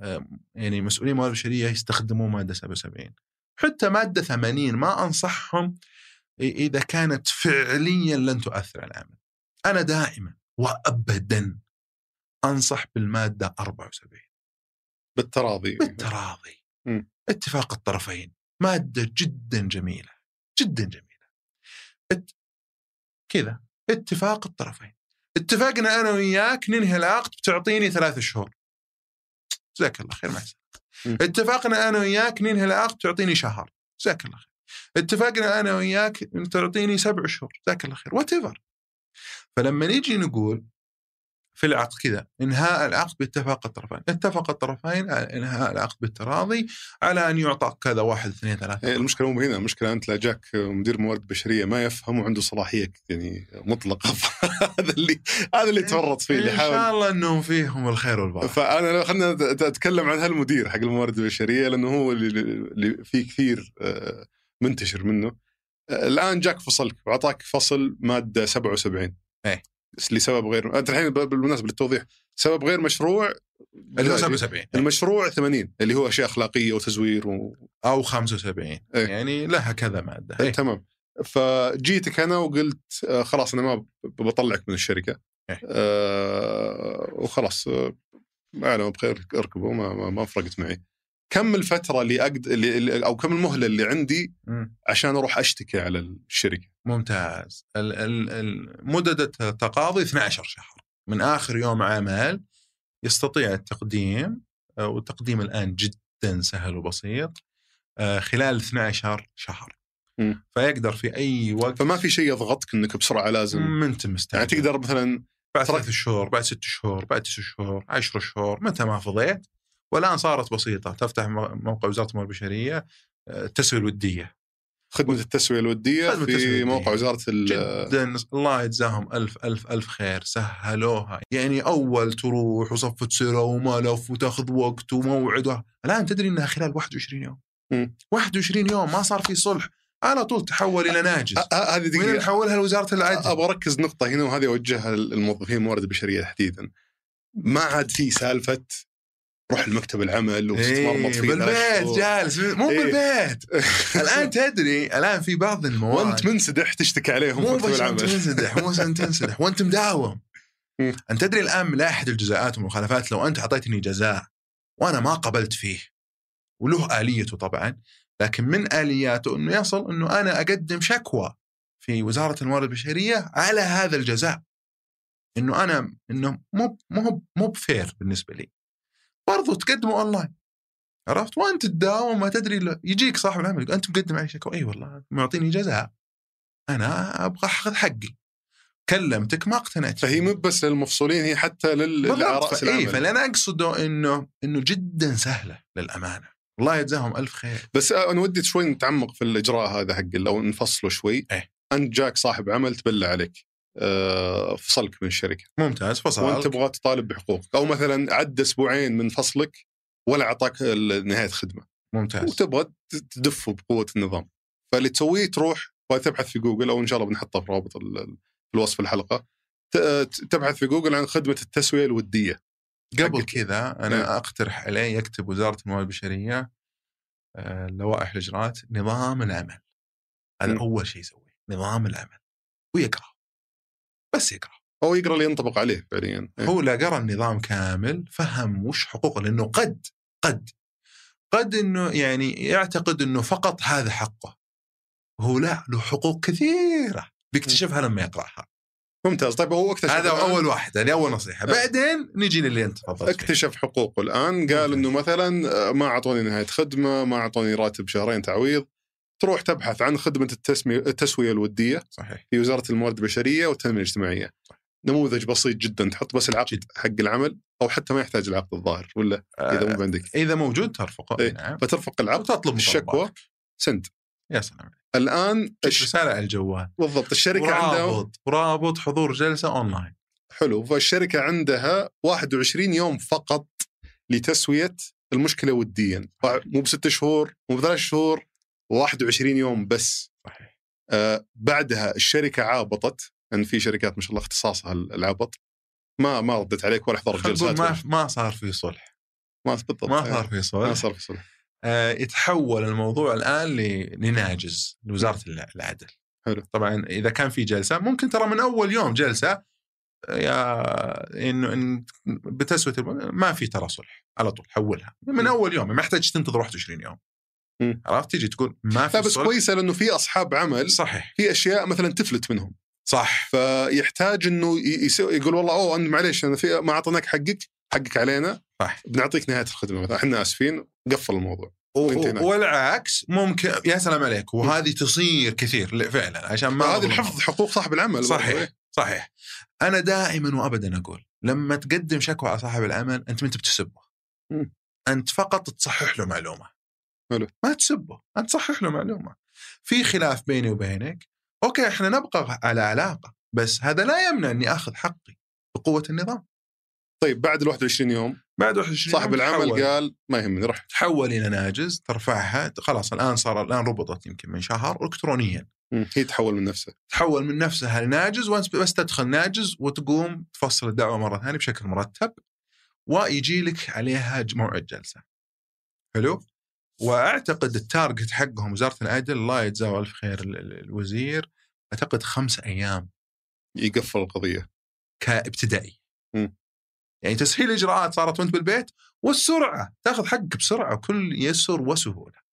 يعني مسؤولين موارد بشرية يستخدموا مادة 77 حتى مادة 80 ما أنصحهم إذا كانت فعليا لن تؤثر على العمل. أنا دائما وابدا أنصح بالمادة 74 بالتراضي بالتراضي. م. اتفاق الطرفين. مادة جدا جميلة جدا جميلة. ات... كذا. اتفاق الطرفين. اتفقنا أنا وياك ننهي العقد بتعطيني ثلاث شهور. جزاك الله خير مع اتفقنا أنا وياك ننهي العقد تعطيني شهر. جزاك الله خير. اتفقنا أنا وياك تعطيني سبع شهور. جزاك الله خير. وات فلما نيجي نقول في العقد كذا إنهاء العقد باتفاق الطرفين اتفق الطرفين على إنهاء العقد بالتراضي على أن يعطى كذا واحد اثنين ثلاثة. إيه، المشكلة مو هنا المشكلة أنت لا جاك مدير موارد بشرية ما يفهم وعنده صلاحية يعني مطلقة. هذا اللي هذا اللي تورط فيه اللي حاول. ان شاء الله إنهم فيهم الخير والبركة. فأنا خلينا أتكلم عن هالمدير حق الموارد البشرية لأنه هو اللي فيه كثير آه، منتشر منه. آه، الآن جاك فصلك وأعطاك فصل مادة 77 إيه. لسبب غير أنت الحين بالمناسبة للتوضيح سبب غير مشروع اللي هو 77 المشروع 80 اللي هو أشياء أخلاقية وتزوير و... أو 75 إيه؟ يعني لها كذا ماده إيه؟ تمام فجيتك أنا وقلت آه، خلاص أنا ما بطلعك من الشركة إيه؟ آه وخلاص آه أنا بخير اركبوا ما, ما, ما فرقت معي كم الفترة اللي اقد اللي أو كم المهلة اللي عندي عشان أروح أشتكي على الشركة؟ ممتاز. مدة التقاضي 12 شهر. من آخر يوم عمل يستطيع التقديم آه، والتقديم الآن جدا سهل وبسيط آه، خلال 12 شهر. م. فيقدر في أي وقت فما في شيء يضغطك إنك بسرعة لازم ما انت مستعجل يعني تقدر مثلا بعد ثلاث شهور بعد ست شهور بعد تسع شهور عشر شهور متى ما فضيت. والآن صارت بسيطة تفتح موقع وزارة الموارد البشرية آه، التسويه الودية. خدمة التسوية الودية خدمة في التسوية موقع وزارة جدا الله يجزاهم ألف ألف ألف خير سهلوها. يعني أول تروح وصفة سيرة وملف وتاخذ وقت وموعد الآن تدري أنها خلال 21 يوم. م. 21 يوم ما صار في صلح. على طول تحول إلى ناجز. هذه دقيقة. نحولها لوزارة العدل. أبغى أركز نقطة هنا وهذه أوجهها للموظفين الموارد البشرية تحديدا. ما عاد في سالفة روح المكتب العمل وتتمرمط فيه بالبيت جالس مو إيه. بالبيت. الآن تدري الآن في بعض المواد. وأنت منسدح تشتكي عليهم مو بس أنت منسدح مو أنت تنسدح وأنت مداوم. أنت تدري الآن من لائحه الجزاءات والمخالفات لو أنت أعطيتني جزاء وأنا ما قبلت فيه وله آليته طبعا لكن من آلياته إنه يصل إنه أنا أقدم شكوى في وزارة الموارد البشرية على هذا الجزاء. إنه أنا إنه مو مو مو ب fair بالنسبة لي. برضو تقدمه اونلاين عرفت؟ وانت تداوم ما تدري له. يجيك صاحب العمل يقول انت مقدم علي شكوى. إي والله معطيني جزاء أنا أبغى أخذ حقي. كلمتك ما اقتنعت. فهي مو بس للمفصولين هي حتى للراس العمل إي فاللي أنا أقصده إنه إنه جدا سهلة للأمانة. الله يجزاهم ألف خير. بس أنا ودي شوي نتعمق في الإجراء هذا حق لو نفصله شوي. إيه؟ أنت جاك صاحب عمل تبلى عليك. فصلك من الشركة. ممتاز فصل. وأنت تبغى تطالب بحقوقك. أو مثلا عدى أسبوعين من فصلك ولا أعطاك نهاية خدمه ممتاز. وتبغى تدفه بقوة النظام. فاللي تسويه تروح وتبحث في جوجل أو إن شاء الله بنحطها في رابط في الوصف الحلقة. تبحث في جوجل عن خدمة التسوية الودية قبل كذا أنا آه. أقترح عليه يكتب وزارة الموارد البشرية آه، لوائح الإجراءات نظام العمل. هذا م. أول شيء يسويه نظام العمل. ويقرأ. بس يقرأ. هو يقرأ اللي ينطبق عليه فعليا. إيه. هو لا قرا النظام كامل فهم وش حقوقه لأنه قد قد قد إنه يعني يعتقد إنه فقط هذا حقه. هو لا له حقوق كثيرة بيكتشفها لما يقرأها. ممتاز. طيب هو اكتشف هذا أول واحد هذه أول نصيحة. بعدين نجي للي أنت تفضلت اكتشف حقوقه الآن. قال إنه مثلا ما أعطوني نهاية خدمة ما أعطوني راتب شهرين تعويض تروح تبحث عن خدمة التسمية التسوية الودية صحيح. في وزارة الموارد البشرية والتنميه الاجتماعية. نموذج بسيط جدا تحط بس العقد. حق العمل أو حتى ما يحتاج العقد الظاهر ولا إذا مو آه عندك إذا موجود ترفقه. إيه. نعم. فترفق العقد وتطلب الشكوى. سند. يا سلام الآن الش... رسالة على الجوال بالضبط الشركة عندها ورابط ورابط حضور جلسة أونلاين. حلو فالشركة عندها 21 يوم فقط لتسوية المشكلة وديا. مو بست شهور مو بثلاث شهور. 21 يوم بس. صحيح. آه بعدها الشركة عابطت ان في شركات ما شاء الله اختصاصها العبط. ما ما ردت عليك ولا حضرت جلسات ما ما صار في صلح. ما بالضبط ما. صار في ما صلح صار في صلح. آه يتحول الموضوع الآن لناجز لوزارة الع- العدل. حلو. طبعا إذا كان في جلسة ممكن ترى من أول يوم جلسة آه، يا انه إن بتسوية ما في ترى صلح على طول حولها. من. أول يوم ما يحتاج تنتظر 21 يوم. عرفت؟ تيجي تقول ما في لا بس كويسة لأنه في أصحاب عمل صحيح. في أشياء مثلا تفلت منهم. صح. فيحتاج إنه يقول والله أوه أنا معليش أنا في ما أعطيناك حقك حقك علينا. صح. بنعطيك نهاية الخدمة مثلا. إحنا آسفين قفل الموضوع. والعكس ممكن يا سلام عليك وهذه تصير كثير لا، فعلا عشان ما هذه. الحفظ حقوق صاحب العمل صحيح صحيح. أنا دائما وابدا أقول لما تقدم شكوى على صاحب العمل أنت ما انت بتسبه. أنت فقط تصحح له معلومة. حلو. ما تسبه أنت تصحح له معلومة في خلاف بيني وبينك أوكي إحنا نبقى على علاقة بس هذا لا يمنع إني آخذ حقي بقوة النظام طيب بعد ال 21 يوم بعد 21 صاحب يوم العمل تحول. قال ما يهمني رح تحول إلى ناجز ترفعها خلاص الآن صار الآن ربطت يمكن من شهر الكترونيا. هي تحول من نفسها تحول من نفسها لناجز وأنت بس تدخل ناجز وتقوم تفصل الدعوة مرة ثانية بشكل مرتب ويجي لك عليها موعد جلسه. حلو؟ وأعتقد التارجت حقهم وزارة العدل الله يجزاه الف خير ال- ال- الوزير أعتقد خمس أيام يقفل القضية كإبتدائي. مم. يعني تسهيل الاجراءات صارت وأنت بالبيت والسرعة تأخذ حقك بسرعة وكل يسر وسهولة.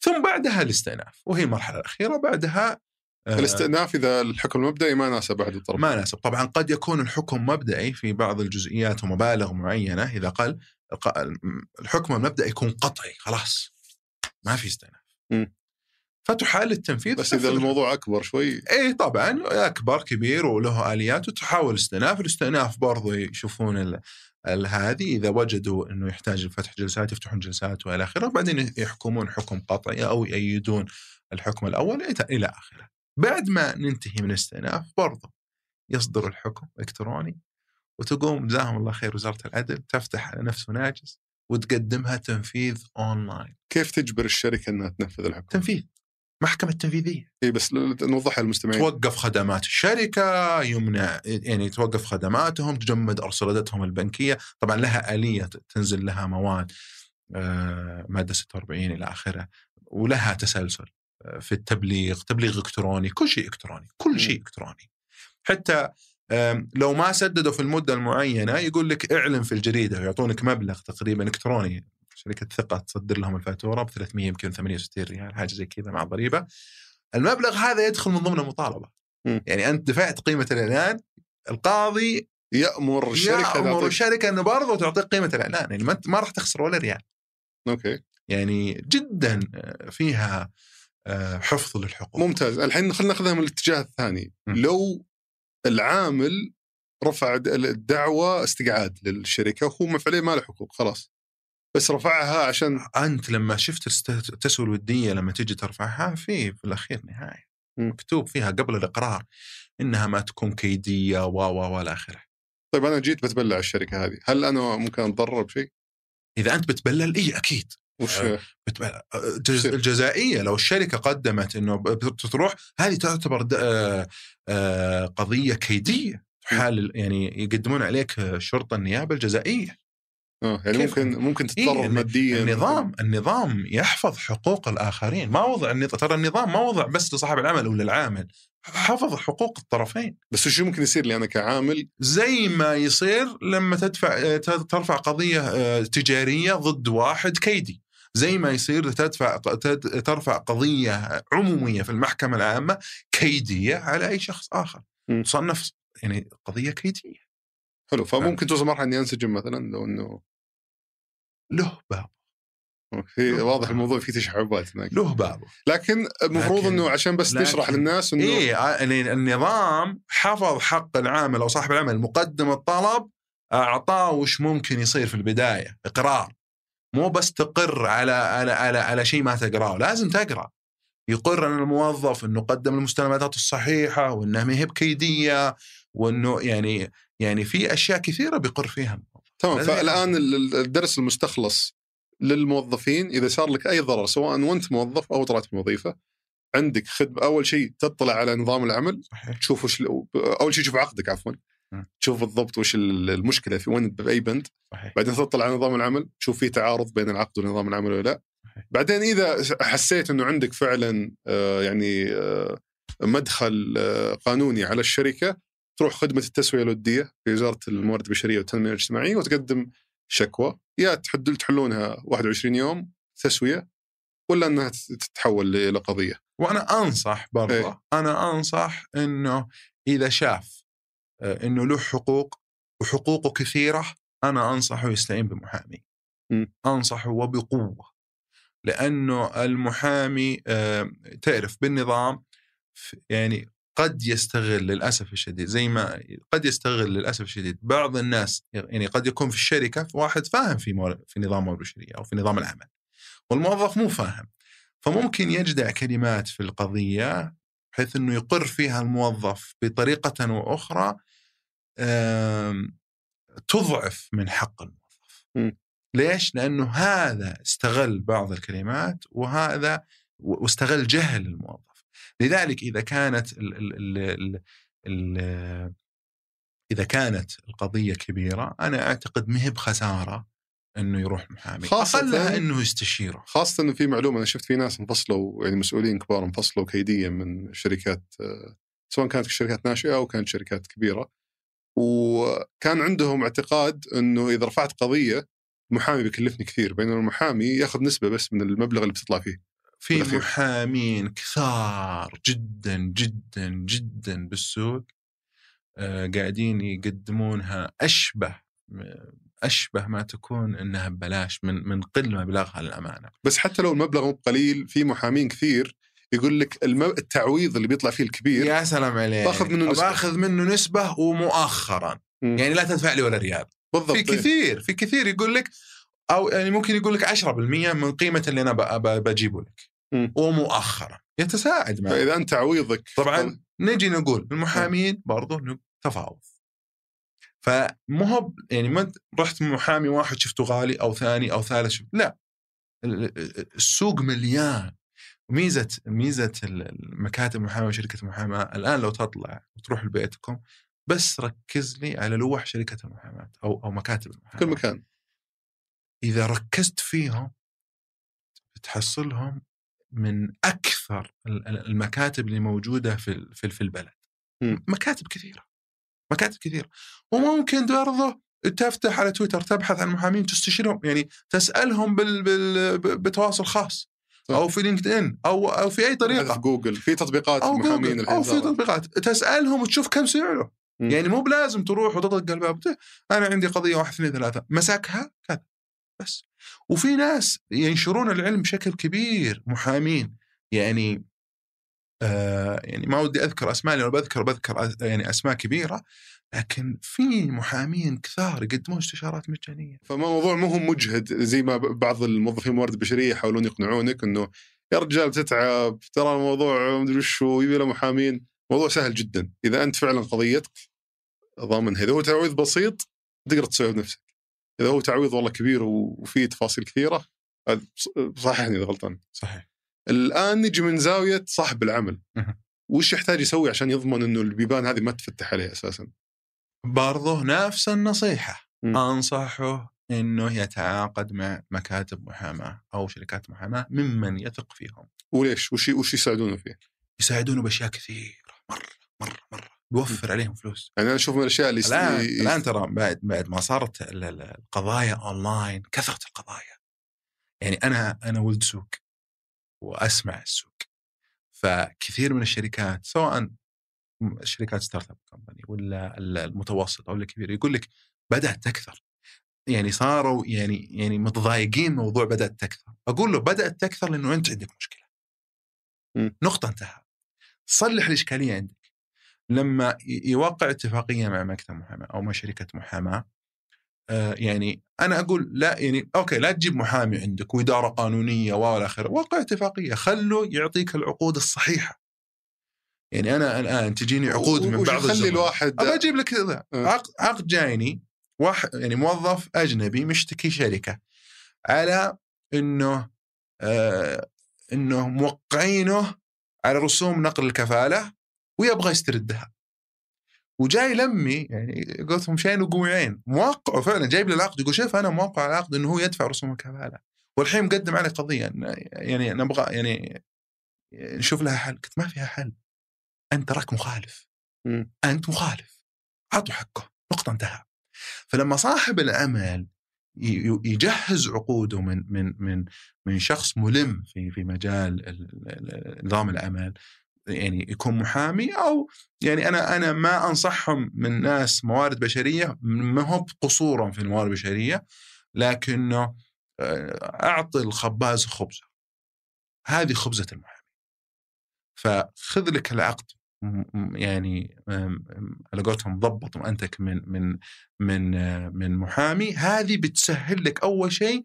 ثم بعدها الاستئناف وهي المرحلة الأخيرة بعدها الاستئناف إذا الحكم المبدئي ما ناسب بعد الطرف ما ناسب. طبعا قد يكون الحكم مبدئي في بعض الجزئيات ومبالغ معينة. إذا قل الحكم المبدئي يكون قطعي خلاص. ما في استئناف. فتحال التنفيذ بس إذا الموضوع أكبر شوي. إي طبعا أكبر كبير وله آليات وتحاول استئناف، الاستئناف برضو يشوفون هذه. إذا وجدوا إنه يحتاج فتح جلسات يفتحون جلسات وإلى آخره، بعدين يحكمون حكم قطعي أو يأيدون الحكم الأول إلى آخره. بعد ما ننتهي من الاستئناف برضو يصدر الحكم الكتروني وتقوم جزاهم الله خير وزارة العدل تفتح على نفسه ناجز وتقدمها تنفيذ أونلاين، كيف تجبر الشركة إنها تنفذ الحكم؟ تنفيذ. محكمة تنفيذية. اي بس نوضحها للمستمعين. توقف خدمات الشركة يمنع يعني توقف خدماتهم تجمد أرصدتهم البنكية. طبعا لها آلية تنزل لها مواد آه، مادة 46 إلى آخره ولها تسلسل. في التبليغ تبليغ إلكتروني كل شيء إلكتروني كل مم. شيء إلكتروني. حتى آم، لو ما سددوا في المدة المعينة يقول لك اعلن في الجريدة ويعطونك مبلغ تقريبا إلكتروني. شركة ثقة تصدر لهم الفاتورة ب 300 يمكن 68 ريال حاجة زي كذا مع ضريبة. المبلغ هذا يدخل من ضمن المطالبة. مم. يعني أنت دفعت قيمة الإعلان القاضي يأمر الشركة يأمر الشركة إنه برضه تعطيك قيمة الإعلان. يعني ما راح تخسر ولا ريال. أوكي. يعني جدا آه، فيها آه، حفظ للحقوق. ممتاز. الحين خلينا ناخذها من الاتجاه الثاني. م. لو العامل رفع الدعوة استقعاد للشركة وهو فعليا ما له حقوق خلاص. بس رفعها عشان أنت لما شفت التسويه الوديه لما تجي ترفعها في في الأخير نهاية. مكتوب فيها قبل الإقرار إنها ما تكون كيدية و و وإلى آخره. طيب أنا جيت بتبلع الشركة هذه. هل أنا ممكن أتضرر بشيء؟ إذا أنت بتبلل إي أكيد. وش آه. الجز-. الجزائية لو الشركة قدمت إنه ب- تروح هذه تعتبر د- آه، آه، قضية كيدية حال يعني يقدمون عليك الشرطه النيابة الجزائية آه يعني كيف؟ ممكن ممكن إيه، تتضرر الن- ماديا النظام النظام يحفظ حقوق الآخرين ما وضع ترى النظام ما وضع بس لصاحب العمل ولا العامل حفظ حقوق الطرفين بس وش ممكن يصير لي أنا كعامل زي ما يصير لما تدفع ترفع قضية تجارية ضد واحد كيدي زي ما يصير تدفع تد- ترفع قضية عمومية في المحكمة العامة كيدية على أي شخص آخر. م. تصنف يعني قضية كيدية. حلو. فممكن توصل مرحلة إني أنسجم مثلا لو إنه له باب. في واضح. الموضوع فيه تشعبات هناك. له بعضه لكن المفروض لكن- إنه عشان بس نشرح لكن- للناس إنه إيه يعني النظام حفظ حق العامل أو صاحب العمل مقدم الطلب أعطاه وش ممكن يصير في البداية إقرار. مو بس تقر على على على, على شيء ما تقراه لازم تقرأ. يقر ان الموظف إنه قدم المستندات الصحيحة وإنها ما هي بكيدية وإنه يعني يعني في أشياء كثيرة بيقر فيها الموظف. تمام فالآن ال- ال- الدرس المستخلص للموظفين إذا صار لك أي ضرر سواء وأنت موظف أو طلعت من وظيفه عندك خدمة أول شيء تطلع على نظام العمل صحيح. تشوف وش أول شيء تشوف عقدك عفوا. تشوف بالضبط وش ال- المشكلة في وين باي بند. صحيح. بعدين تطلع على نظام العمل تشوف في تعارض بين العقد ونظام العمل ولا لا. صحيح. بعدين إذا حسيت إنه عندك فعلا آه، يعني آه، مدخل آه، قانوني على الشركة تروح خدمة التسوية الودية في وزارة الموارد البشرية والتنمية الاجتماعية وتقدم شكوى. يا تحد تحلونها 21 يوم تسوية ولا إنها تتحول إلى قضيه وأنا أنصح برضه إيه. أنا أنصح إنه إذا شاف إنه له حقوق وحقوقه كثيرة أنا أنصحه يستعين بمحامي. م. أنصحه وبقوة. لأنه المحامي آه، تعرف بالنظام يعني قد يستغل للأسف الشديد زي ما قد يستغل للأسف الشديد بعض الناس يعني قد يكون في الشركة واحد فاهم في مور- في نظام البشريه أو في نظام العمل والموظف مو فاهم. فممكن يجدع كلمات في القضية بحيث إنه يقر فيها الموظف بطريقة وأخرى تضعف من حق الموظف. م. ليش؟ لأنه هذا استغل بعض الكلمات وهذا واستغل جهل الموظف. لذلك إذا كانت ال ال ال ال ال إذا كانت القضية كبيرة أنا أعتقد ما هي بخسارة إنه يروح محامي خاصة- اقلها إنه يستشيره خاصة إنه في معلومة أنا شفت في ناس انفصلوا يعني مسؤولين كبار انفصلوا كيديا من شركات آه، سواء كانت شركات ناشئة أو كانت شركات كبيرة وكان عندهم اعتقاد إنه إذا رفعت قضية محامي بيكلفني كثير بينما المحامي ياخذ نسبة بس من المبلغ اللي بتطلع فيه في بالأخير. محامين كثار جدا جدا جدا بالسوق آه، قاعدين يقدمونها أشبه أشبه ما تكون إنها ببلاش من من قل مبلغها للأمانة بس حتى لو المبلغ مو قليل في محامين كثير يقول لك. التعويض اللي بيطلع فيه الكبير يا سلام عليك. باخذ منه نسبة. باخذ منه نسبة ومؤخرا. مم. يعني لا تدفع لي ولا ريال. بالضبط. في كثير في كثير يقول لك أو يعني ممكن يقول لك 10% من قيمة اللي أنا بجيبه لك. مم. ومؤخرا. يتساعد معك. فإذا أنت تعويضك طبعا نجي نقول المحامين برضو تفاوض. فمو هو يعني ما رحت محامي واحد شفته غالي أو ثاني أو ثالث شفت لا. ال- ال- السوق مليان. ميزة ميزة ال- المكاتب المحاماة وشركة المحاماة الآن لو تطلع وتروح لبيتكم بس ركز لي على لوح شركة المحاماة أو أو مكاتب المحاماة كل مكان إذا ركزت فيهم بتحصلهم من أكثر ال- ال- المكاتب اللي موجودة في في البلد. مكاتب كثيرة مكاتب كثيرة وممكن برضه تفتح على تويتر تبحث عن محامين تستشيرهم يعني تسألهم بال بال ب- بتواصل خاص. أو في LinkedIn أو أو في أي في طريقة. جوجل. في تطبيقات أو محامين جوجل أو في. تطبيقات. تسألهم وتشوف كم سعره. مم. يعني مو بلازم تروح وتطق الباب أنا عندي قضية واحد اثنين ثلاثة. مسكها كذا. بس. وفي ناس ينشرون العلم بشكل كبير. محامين. يعني آه يعني ما ودي أذكر أسماء لو بذكر بذكر يعني أسماء كبيرة. لكن في محامين كثار يقدمون استشارات مجانية. فالموضوع مو هو مجهد زي ما بعض الموظفين الموارد البشرية يحاولون يقنعونك إنه يا رجال تتعب ترى الموضوع مدري وش هو يبي له محامين. موضوع سهل جدا. إذا أنت فعلا قضيتك ضامنها إذا هو تعويض بسيط تقدر تسويه بنفسك. إذا هو تعويض والله كبير وفيه تفاصيل كثيرة صححني إذا غلطان. صحيح. الآن نجي من زاوية صاحب العمل. وش يحتاج يسوي عشان يضمن إنه البيبان هذه ما تفتح عليه أساسا؟ برضه نفس النصيحة. مم. أنصحه إنه يتعاقد مع مكاتب محاماة أو شركات محاماة ممن يثق فيهم. وليش؟ وش وش يساعدونه فيه؟ يساعدونه بأشياء كثيرة. مرة مرة مرة. بيوفر عليهم فلوس. يعني أنا أشوف من الأشياء اللي يست- الآن ي- الآن ترى بعد بعد ما صارت ال- ال- القضايا أونلاين كثرت القضايا. يعني أنا أنا ولد سوق وأسمع السوق. فكثير من الشركات سواء شركات startup company ولا ال- المتوسط أو الكبير يقول لك بدأت تكثر. يعني صاروا يعني يعني متضايقين من الموضوع بدأت تكثر. أقول له بدأت تكثر لأنه أنت عندك مشكلة. م. نقطة انتهى صلح الإشكالية عندك. لما يوقع اتفاقية مع مكتب محاماة أو مع شركة محاماة آه، يعني أنا أقول لا يعني أوكي لا تجيب محامي عندك وإدارة قانونية وإلى آخره. وقع اتفاقية. خله يعطيك العقود الصحيحة. يعني أنا الآن تجيني عقود من بعض يخلي الواحد ابى أجيب لك آه. عقد عقد جايني واحد يعني موظف أجنبي مشتكي شركة على إنه آه إنه موقعينه على رسوم نقل الكفالة ويبغى يستردها. وجاي لمي يعني قلت مشين وقوعين موقعه فعلا جايب لي العقد يقول شوف أنا موقع على العقد إنه هو يدفع رسوم الكفالة. والحين مقدم علي قضية يعني نبغى يعني نشوف لها حل. قلت ما فيها حل. أنت راك مخالف. مم. أنت مخالف. اعطوا حقه. نقطة انتهى. فلما صاحب العمل يجهز عقوده من من من من شخص ملم في في مجال ال- ال- نظام العمل يعني يكون محامي أو يعني أنا أنا ما أنصحهم من ناس موارد بشرية ما هو قصورا في الموارد البشرية لكنه آه، أعطي الخباز خبزة. هذه خبزة المحامي. فخذ لك العقد. م- م- يعني على قولتهم ضبط وانتك من من من آه، من محامي. هذه بتسهل لك أول شيء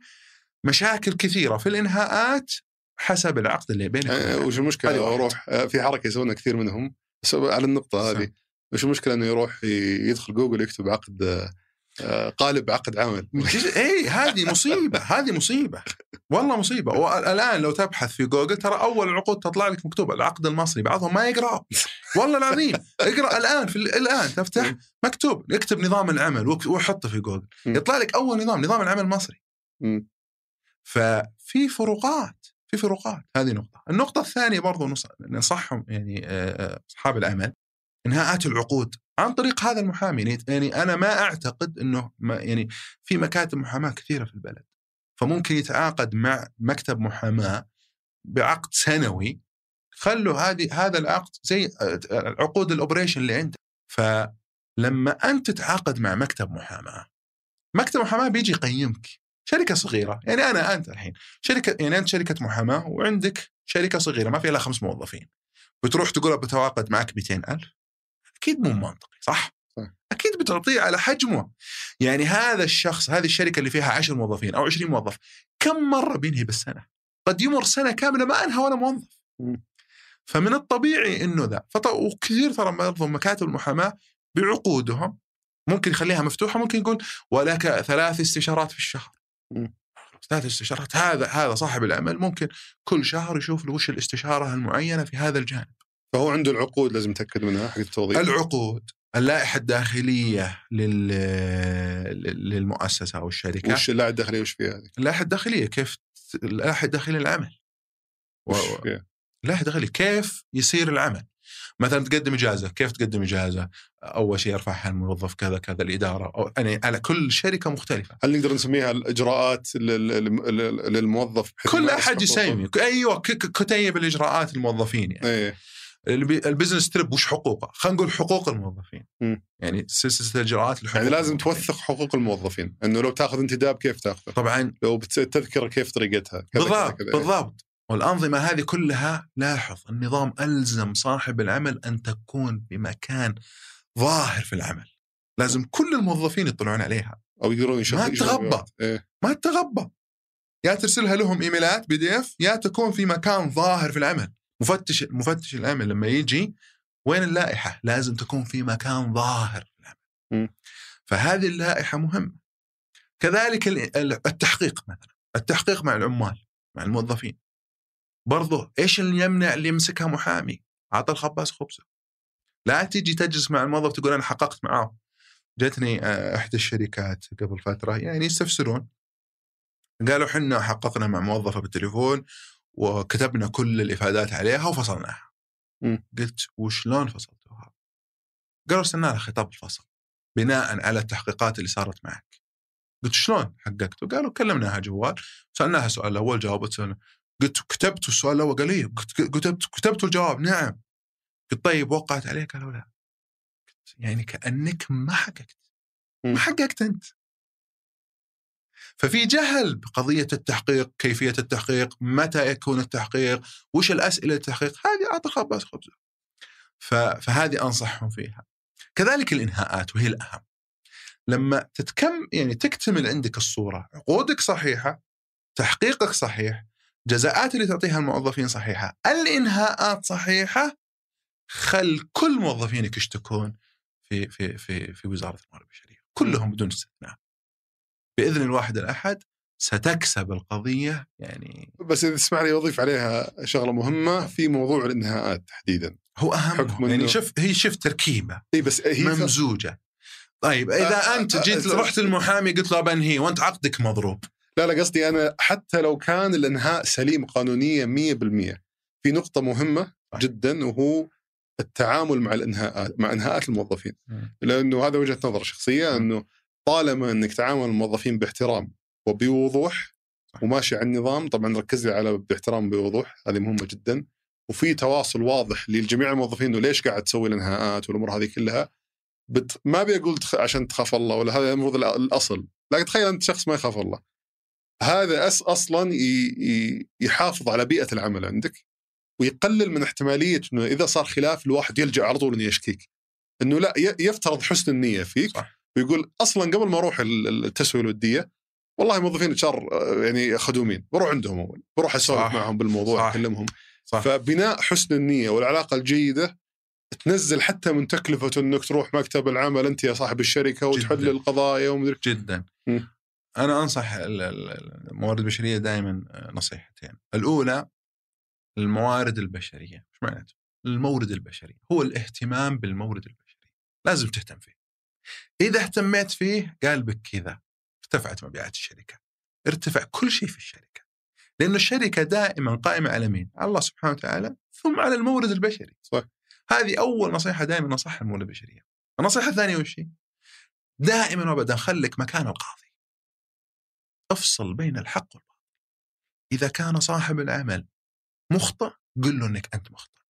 مشاكل كثيرة في الإنهاءات حسب العقد اللي بينك وبين وش المشكلة. أروح آه، في حركة يسوونها كثير منهم. على النقطة. هذه وش المشكلة إنه يروح يدخل جوجل يكتب عقد آه، قالب عقد عمل. اي هذه مصيبة هذه مصيبة. والله مصيبة. والآن لو تبحث في جوجل ترى أول العقود تطلع لك مكتوبة العقد المصري. بعضهم ما يقرأ. والله العظيم. اقرأ الآن في ال- الآن تفتح مكتوب. اكتب نظام العمل وحطه في جوجل. يطلع لك أول نظام نظام العمل المصري. ففي فروقات في فروقات. هذه نقطة. النقطة الثانية برضو نص- ننصحهم يعني آه، آه، أصحاب العمل إنهاءات العقود. عن طريق هذا المحامي يعني- أنا ما أعتقد أنه ما يعني في مكاتب محاماة كثيرة في البلد فممكن يتعاقد مع مكتب محاماة بعقد سنوي خلوا هذه هذا العقد زي عقود الأوبريشن اللي عندك. فلما أنت تتعاقد مع مكتب محاماة مكتب محاماة بيجي يقيمك. شركة صغيرة يعني أنا أنت الحين شركة يعني أنت شركة محاماة وعندك شركة صغيرة ما فيها إلا خمس موظفين بتروح تقول بتواقد معك 200 أكيد مو منطقي صح؟ أكيد بتعطيه على حجمه يعني هذا الشخص هذه الشركة اللي فيها 10 موظفين أو 20 موظف كم مرة بينهي بالسنة؟ قد يمر سنة كاملة ما أنهى ولا موظف مم. فمن الطبيعي إنه ذا. وكثير ترى برضو مكاتب المحاماة بعقودهم ممكن يخليها مفتوحة ممكن يقول ولك ثلاث استشارات في الشهر مم. ثلاث استشارات هذا هذا صاحب العمل ممكن كل شهر يشوف له وش الاستشارة المعينة في هذا الجانب فهو عنده العقود لازم يتأكد منها حق التوظيف. العقود اللائحة الداخلية لل... لل- للمؤسسة أو الشركة. وش اللاعب الداخلي وش فيها هذه؟ اللائحة الداخلية كيف اللائحة الداخلية للعمل. وش و- فيها؟ اللائحة الداخلية كيف يصير العمل. مثلا تقدم إجازة كيف تقدم إجازة؟ أول شيء يرفعها الموظف كذا كذا الإدارة. أو يعني على كل شركة مختلفة. هل نقدر نسميها الإجراءات لل- لل- لل- للموظف كل أحد يسمي أيوه كتيب الاجراءات الموظفين يعني. الـ bu- الـ business trip وش حقوقه؟ خلينا نقول حقوق الموظفين مم. يعني سلسلة الإجراءات لحقوق يعني لازم. توثق حقوق الموظفين إنه لو تاخذ انتداب كيف تاخذه؟ طبعا لو بتذكره كيف طريقتها؟ كذا كذا بالضبط كذا. بالضبط والأنظمة هذه كلها لاحظ النظام ألزم صاحب العمل أن تكون بمكان ظاهر في العمل لازم كل الموظفين يطلعون عليها أو يقدرون ما تغبى. إيه ما تتغبى يا ترسلها لهم إيميلات بي دي إف يا تكون في مكان ظاهر في العمل مفتش مفتش العمل لما يجي وين اللائحة؟ لازم تكون في مكان ظاهر. فهذه اللائحة مهمة. كذلك ال- ال- التحقيق مثلا. التحقيق مع العمال مع الموظفين. برضو إيش اللي يمنع اللي يمسكها محامي؟ عطى الخباز خبزة. لا تجي تجلس مع الموظف تقول أنا حققت معاه جتني آه، إحدى الشركات قبل فترة يعني يستفسرون. قالوا حنا حققنا مع موظفة بالتليفون وكتبنا كل الإفادات عليها وفصلناها. قلت وشلون فصلتوها؟ قالوا استنى لها خطاب الفصل بناء على التحقيقات اللي صارت معك. قلت شلون حققتوا؟ قالوا كلمناها جوال سألناها السؤال الأول جاوبت سؤال قلت كتبتوا السؤال الأول قال إيه كتبت كتبتوا الجواب نعم قلت طيب وقعت عليه قالوا لا قلت يعني كأنك ما حققت. ما حققت أنت ففي جهل بقضية التحقيق، كيفية التحقيق، متى يكون التحقيق، وش الأسئلة للتحقيق، هذه أعطى خبز خبزه. فهذه أنصحهم فيها. كذلك الإنهاءات وهي الأهم. لما تتكم يعني تكتمل عندك الصورة، عقودك صحيحة، تحقيقك صحيح، جزاءات اللي تعطيها الموظفين صحيحة، الإنهاءات صحيحة، خل كل موظفينك يشتكون في في في في وزارة الموارد البشريه، كلهم بدون استثناء. بإذن الواحد الأحد ستكسب القضية يعني بس إذا تسمح لي أضيف عليها شغلة مهمة في موضوع الانهاءات تحديدا. هو أهم يعني شوف هي شوف تركيبة إي بس هي ممزوجة. طيب إذا آه أنت جيت آه رحت المحامي قلت له بنهي وأنت عقدك مضروب. لا لا قصدي أنا حتى لو كان الإنهاء سليم قانونيا 100% في نقطة مهمة جدا وهو التعامل مع الإنهاءات مع إنهاءات الموظفين. لأنه هذا وجهة نظر شخصية إنه طالما إنك تعامل الموظفين باحترام وبوضوح وماشي على النظام طبعا ركز لي على باحترام بوضوح هذه مهمة جدا. وفي تواصل واضح لجميع الموظفين انه ليش قاعد تسوي الإنهاءات والأمور هذه كلها؟ بت... ما أبي أقول تخ... عشان تخاف الله ولا هذا المفروض الأصل. لكن تخيل أنت شخص ما يخاف الله. هذا أس أصلا ي... ي... يحافظ على بيئة العمل عندك ويقلل من احتمالية إنه إذا صار خلاف الواحد يلجأ على طول إنه يشكيك. إنه لا يفترض حسن النية فيك صح. ويقول أصلا قبل ما أروح التسوية الودية والله موظفين HR يعني خدومين بروح عندهم أول. بروح أسولف معهم بالموضوع أكلمهم. صح. فبناء حسن النية والعلاقة الجيدة تنزل حتى من تكلفة إنك تروح مكتب العمل أنت يا صاحب الشركة وتحل القضايا ومدري جدا. م. أنا أنصح الموارد البشرية دائما نصيحتين. الأولى الموارد البشرية. إيش معناته؟ المورد البشري. هو الاهتمام بالمورد البشري. لازم تهتم فيه. إذا اهتميت فيه قال بك كذا ارتفعت مبيعات الشركة ارتفع كل شيء في الشركة لأن الشركة دائما قائمة على مين؟ على الله سبحانه وتعالى ثم على المورد البشري. صح. هذه أول نصيحة دائما نصحها المورد البشرية. النصيحة الثانية وش؟ دائما وابدا خليك مكان القاضي. افصل بين الحق والباطل. إذا كان صاحب العمل مخطئ قل له أنك أنت مخطئ.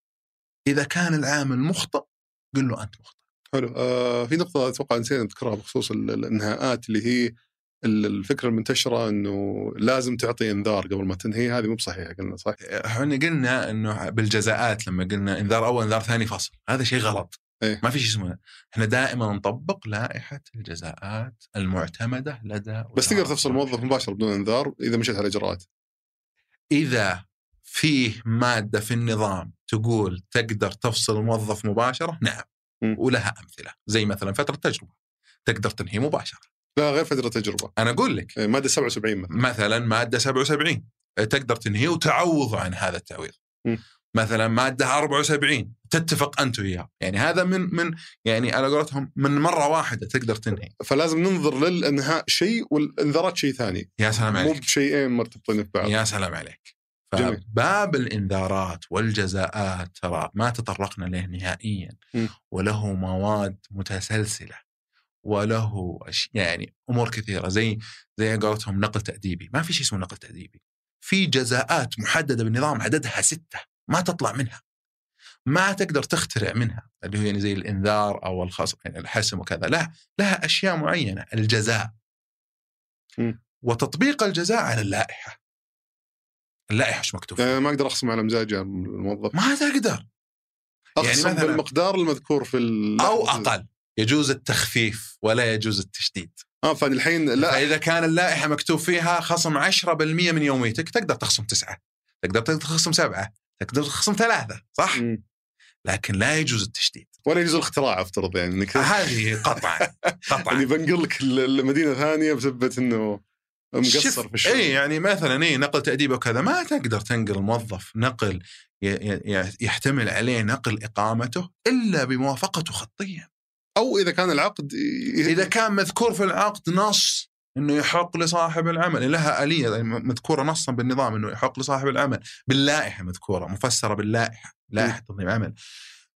إذا كان العامل مخطئ قل له أنت مخطئ. حلو آه في نقطة أتوقع نسينا نذكرها بخصوص الإنهاءات اللي هي الفكرة المنتشرة إنه لازم تعطي إنذار قبل ما تنهي هذه مو بصحيحة قلنا صح؟ إحنا قلنا إنه بالجزاءات لما قلنا إنذار أول إنذار ثاني فصل هذا شيء غلط إيه؟ ما في شيء اسمه إحنا دائما نطبق لائحة الجزاءات المعتمدة لدى بس تقدر تفصل موظف مباشر بدون إنذار إذا مشيت على الاجراءات إذا فيه مادة في النظام تقول تقدر تفصل الموظف مباشرة نعم. ولها أمثلة زي مثلا فترة تجربة. تقدر تنهي مباشرة. لا غير فترة تجربة. أنا أقول لك. إيه، مادة 77 مثلا. مثلا مادة 77 إيه، تقدر تنهي وتعوض عن هذا التعويض. م. مثلا مادة 74 تتفق أنت وياه يعني هذا من من يعني على قولتهم من مرة واحدة تقدر تنهي. فلازم ننظر للإنهاء شيء والإنذارات شيء ثاني. يا سلام عليك. مو بشيئين مرتبطين ببعض. يا سلام عليك. فباب الإنذارات والجزاءات ترى ما تطرقنا له نهائيا م. وله مواد متسلسلة وله يعني أمور كثيرة زي زي قولتهم نقل تأديبي، ما في شيء اسمه نقل تأديبي. في جزاءات محددة بالنظام عددها ستة ما تطلع منها. ما تقدر تخترع منها اللي هو يعني زي الإنذار أو الخصم يعني الحسم وكذا، لا لها أشياء معينة الجزاء. م. وتطبيق الجزاء على اللائحة. اللائحة إيش مكتوب؟ يعني ما أقدر أخصم على مزاج الموظف. ما تقدر أخصم يعني بالمقدار المذكور في أو أقل. يجوز التخفيف ولا يجوز التشديد. آه فالحين لا. فإذا كان اللائحة مكتوب فيها خصم 10% من يوميتك تقدر تخصم تسعة. تقدر تخصم سبعة. تقدر تخصم ثلاثة صح؟ م. لكن لا يجوز التشديد. ولا يجوز الاختراع أفترض يعني إنك هذه قطعا قطعا. اللي بنقل لك المدينة ثانية بسبب إنه مقصر في الشغل. اي يعني مثلا اي نقل تأديب وكذا ما تقدر تنقل موظف نقل يحتمل عليه نقل إقامته إلا بموافقته خطيا. أو إذا كان العقد إذا كان مذكور في العقد نص إنه يحق لصاحب العمل لها آلية يعني مذكورة نصا بالنظام إنه يحق لصاحب العمل باللائحة مذكورة مفسرة باللائحة لائحة تنظيم عمل.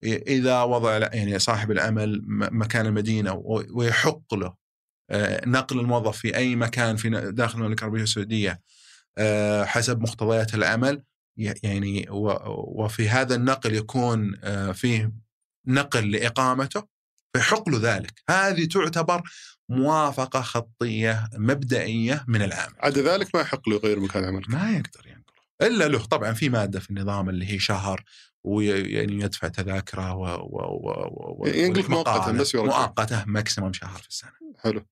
إذا وضع يعني صاحب العمل مكان المدينة ويحق له نقل الموظف في أي مكان في داخل المملكة العربية السعودية آه، حسب مقتضيات العمل. يعني وفي هذا النقل يكون آه، فيه نقل لإقامته فيحق له ذلك. هذه تعتبر موافقة خطية مبدئية من العامل عدا ذلك ما يحق له يغير مكان عمل ما يقدر ينقله إلا له. طبعا في مادة في النظام اللي هي شهر ويعني يدفع تذاكره و, و, و, و ينقلك مؤقتا بس. مؤقته ماكسيموم شهر في السنة. حلو.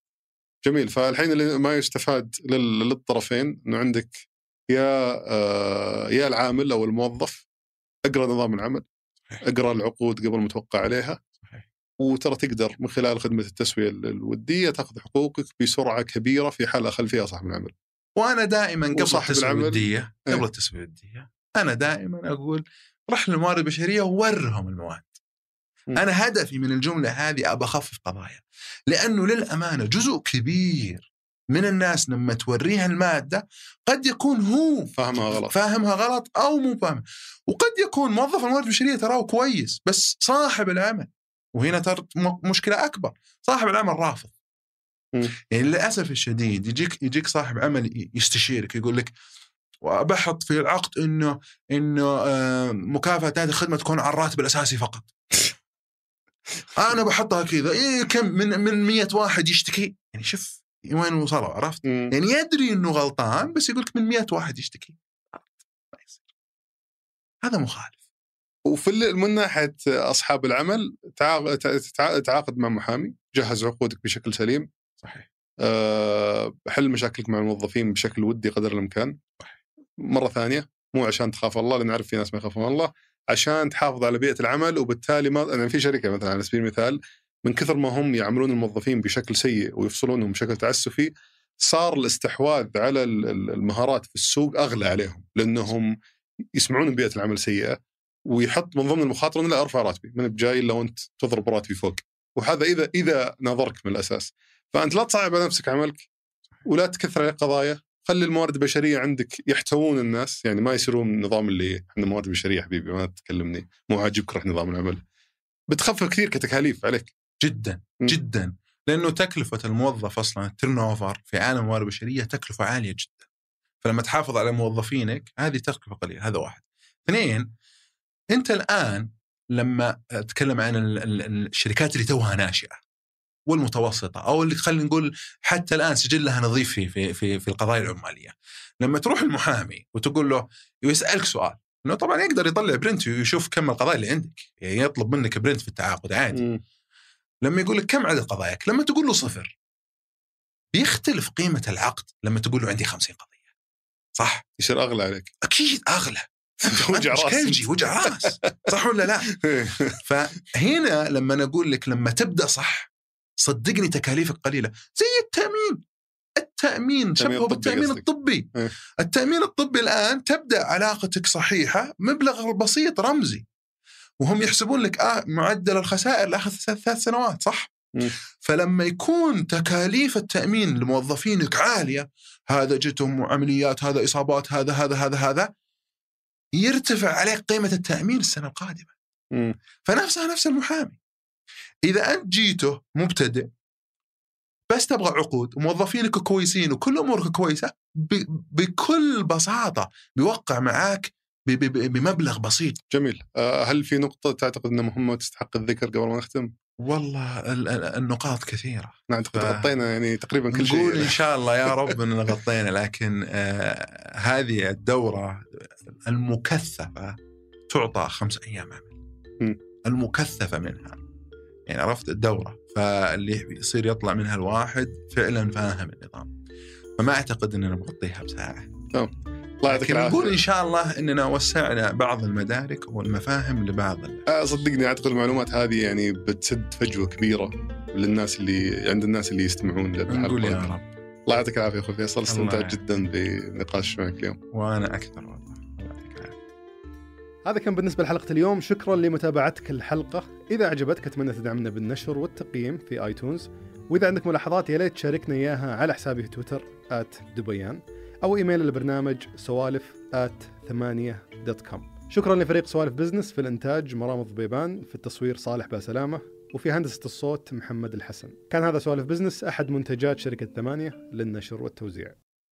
جميل فالحين اللي ما يستفاد لل- للطرفين انه عندك يا آه يا العامل أو الموظف اقرأ نظام العمل. اقرأ العقود قبل ما توقع عليها. وترى تقدر من خلال خدمة التسوية ال- الودية تاخذ حقوقك بسرعة كبيرة في حال أخل فيها صاحب العمل. وأنا دائما قبل التسويه الوديه إيه. قبل التسويه الوديه أنا دائما أقول رح للموارد البشريه وورهم المواد أنا هدفي من الجملة هذه ابى أخفف قضايا لأنه للأمانة جزء كبير من الناس لما توريها المادة قد يكون هو فاهمها غلط. فاهمها غلط أو مو فاهم وقد يكون موظف الموارد البشرية تراه كويس بس صاحب العمل وهنا ترى م- مشكلة أكبر صاحب العمل رافض. يعني للأسف الشديد يجيك يجيك صاحب عمل يستشيرك يقول لك وبحط في العقد إنه إنه آه، مكافأة هذه الخدمة تكون على الراتب الأساسي فقط. أنا بحطها كذا إيه كم من من 100 واحد يشتكي يعني شوف وين وصلوا عرفت؟ مم. يعني يدري إنه غلطان بس يقول لك من 100 واحد يشتكي. ما يصير. هذا مخالف. وفي ال- من ناحية أصحاب العمل تعا- تع- تعاقد مع محامي جهز عقودك بشكل سليم صحيح. أه، حل مشاكلك مع الموظفين بشكل ودي قدر الإمكان مرة ثانية مو عشان تخاف الله لأن نعرف في ناس ما يخافون الله عشان تحافظ على بيئة العمل وبالتالي ما أنا في شركة مثلا على سبيل المثال من كثر ما هم يعاملون الموظفين بشكل سيء ويفصلونهم بشكل تعسفي صار الاستحواذ على ال- ال- المهارات في السوق أغلى عليهم لأنهم يسمعون بيئة العمل سيئة ويحط من ضمن المخاطرة انه لا أرفع راتبي من بجاي الا وانت تضرب راتبي فوق. وهذا اذا إذا ناظرك من الأساس. فأنت لا تصعب على نفسك عملك ولا تكثر عليك قضايا. خلي الموارد البشرية عندك يحتوون الناس. يعني ما يصيرون النظام اللي إحنا موارد بشرية حبيبي ما تكلمني. مو عاجبك رح نظام العمل. بتخفف كثير كتكاليف عليك. جدا مم. جدا. لأنه تكلفة الموظف أصلا ال turnover في عالم الموارد البشريه تكلفة عالية جدا. فلما تحافظ على موظفينك هذه تكلفة قليلة. هذا واحد. اثنين أنت الآن لما أتكلم عن ال- ال- الشركات اللي توها ناشئة. والمتوسطة أو اللي خلينا نقول حتى الآن سجلها نظيف في في في, في القضايا العمالية. لما تروح المحامي وتقول له ويسالك سؤال إنه طبعا يقدر يطلع print ويشوف كم القضايا اللي عندك، يعني يطلب منك print في التعاقد عادي. مم. لما يقول لك كم عدد قضاياك؟ لما تقول له صفر. بيختلف قيمة العقد لما تقول له عندي 50 قضية. صح؟ يصير أغلى عليك. أكيد أغلى. وجع رأس. كلجي وجع رأس. صح ولا لا؟ فهنا لما أقول لك لما تبدأ صح صدقني تكاليفك قليلة زي التأمين التأمين التأمين شبهه قصدك. الطبي إيه. التأمين الطبي الآن تبدأ علاقتك صحيحة مبلغ بسيط رمزي وهم يحسبون لك آه معدل الخسائر لاخذ ثلاث سنوات صح؟ مم. فلما يكون تكاليف التأمين لموظفينك عالية هذا جتهم عمليات هذا إصابات هذا هذا هذا هذا يرتفع عليك قيمة التأمين السنة القادمة مم. فنفسها نفس المحامي إذا أنت جيته مبتدئ بس تبغى عقود وموظفينك كويسين وكل أمورك كويسة بكل بساطة بيوقع معاك بمبلغ بسيط. جميل. آه، هل في نقطة تعتقد انها مهمه وتستحق الذكر قبل ما نختم؟ والله ال- ال- النقاط كثيرة. نعتقد ف- غطينا يعني تقريبا كل نقول إن شيء شاء الله يا رب إننا غطينا لكن آه هذه الدورة المكثفة تعطى خمس أيام. عمل. المكثفة منها. يعني عرفت؟ الدورة. فاللي يصير يطلع منها الواحد فعلا فاهم النظام. فما أعتقد إننا نغطيها بساعة. الله يعطيك لكن نقول إن العافيه شاء الله إننا وسعنا بعض المدارك والمفاهيم لبعض آه، صدقني أعتقد المعلومات هذه يعني بتسد فجوة كبيرة للناس اللي عند الناس اللي يستمعون نقول يا رب. الله يعطيك العافية أخوي فيصل. استمتعت. جدا بنقاش معك اليوم. وأنا أكثر والله. العافيه هذا كان بالنسبة لحلقة اليوم. شكرا لمتابعتك الحلقة. إذا عجبتك أتمنى تدعمنا بالنشر والتقييم في آيتونز. وإذا عندك ملاحظات يا ليت تشاركنا إياها على حسابي في تويتر @دبيان أو إيميل البرنامج سوالف ثمانية dot com. شكرا لفريق سوالف بزنس في الإنتاج مرام الضبيبان في التصوير صالح باسلامة وفي هندسة الصوت محمد الحسن. كان هذا سوالف بزنس أحد منتجات شركة ثمانية للنشر والتوزيع.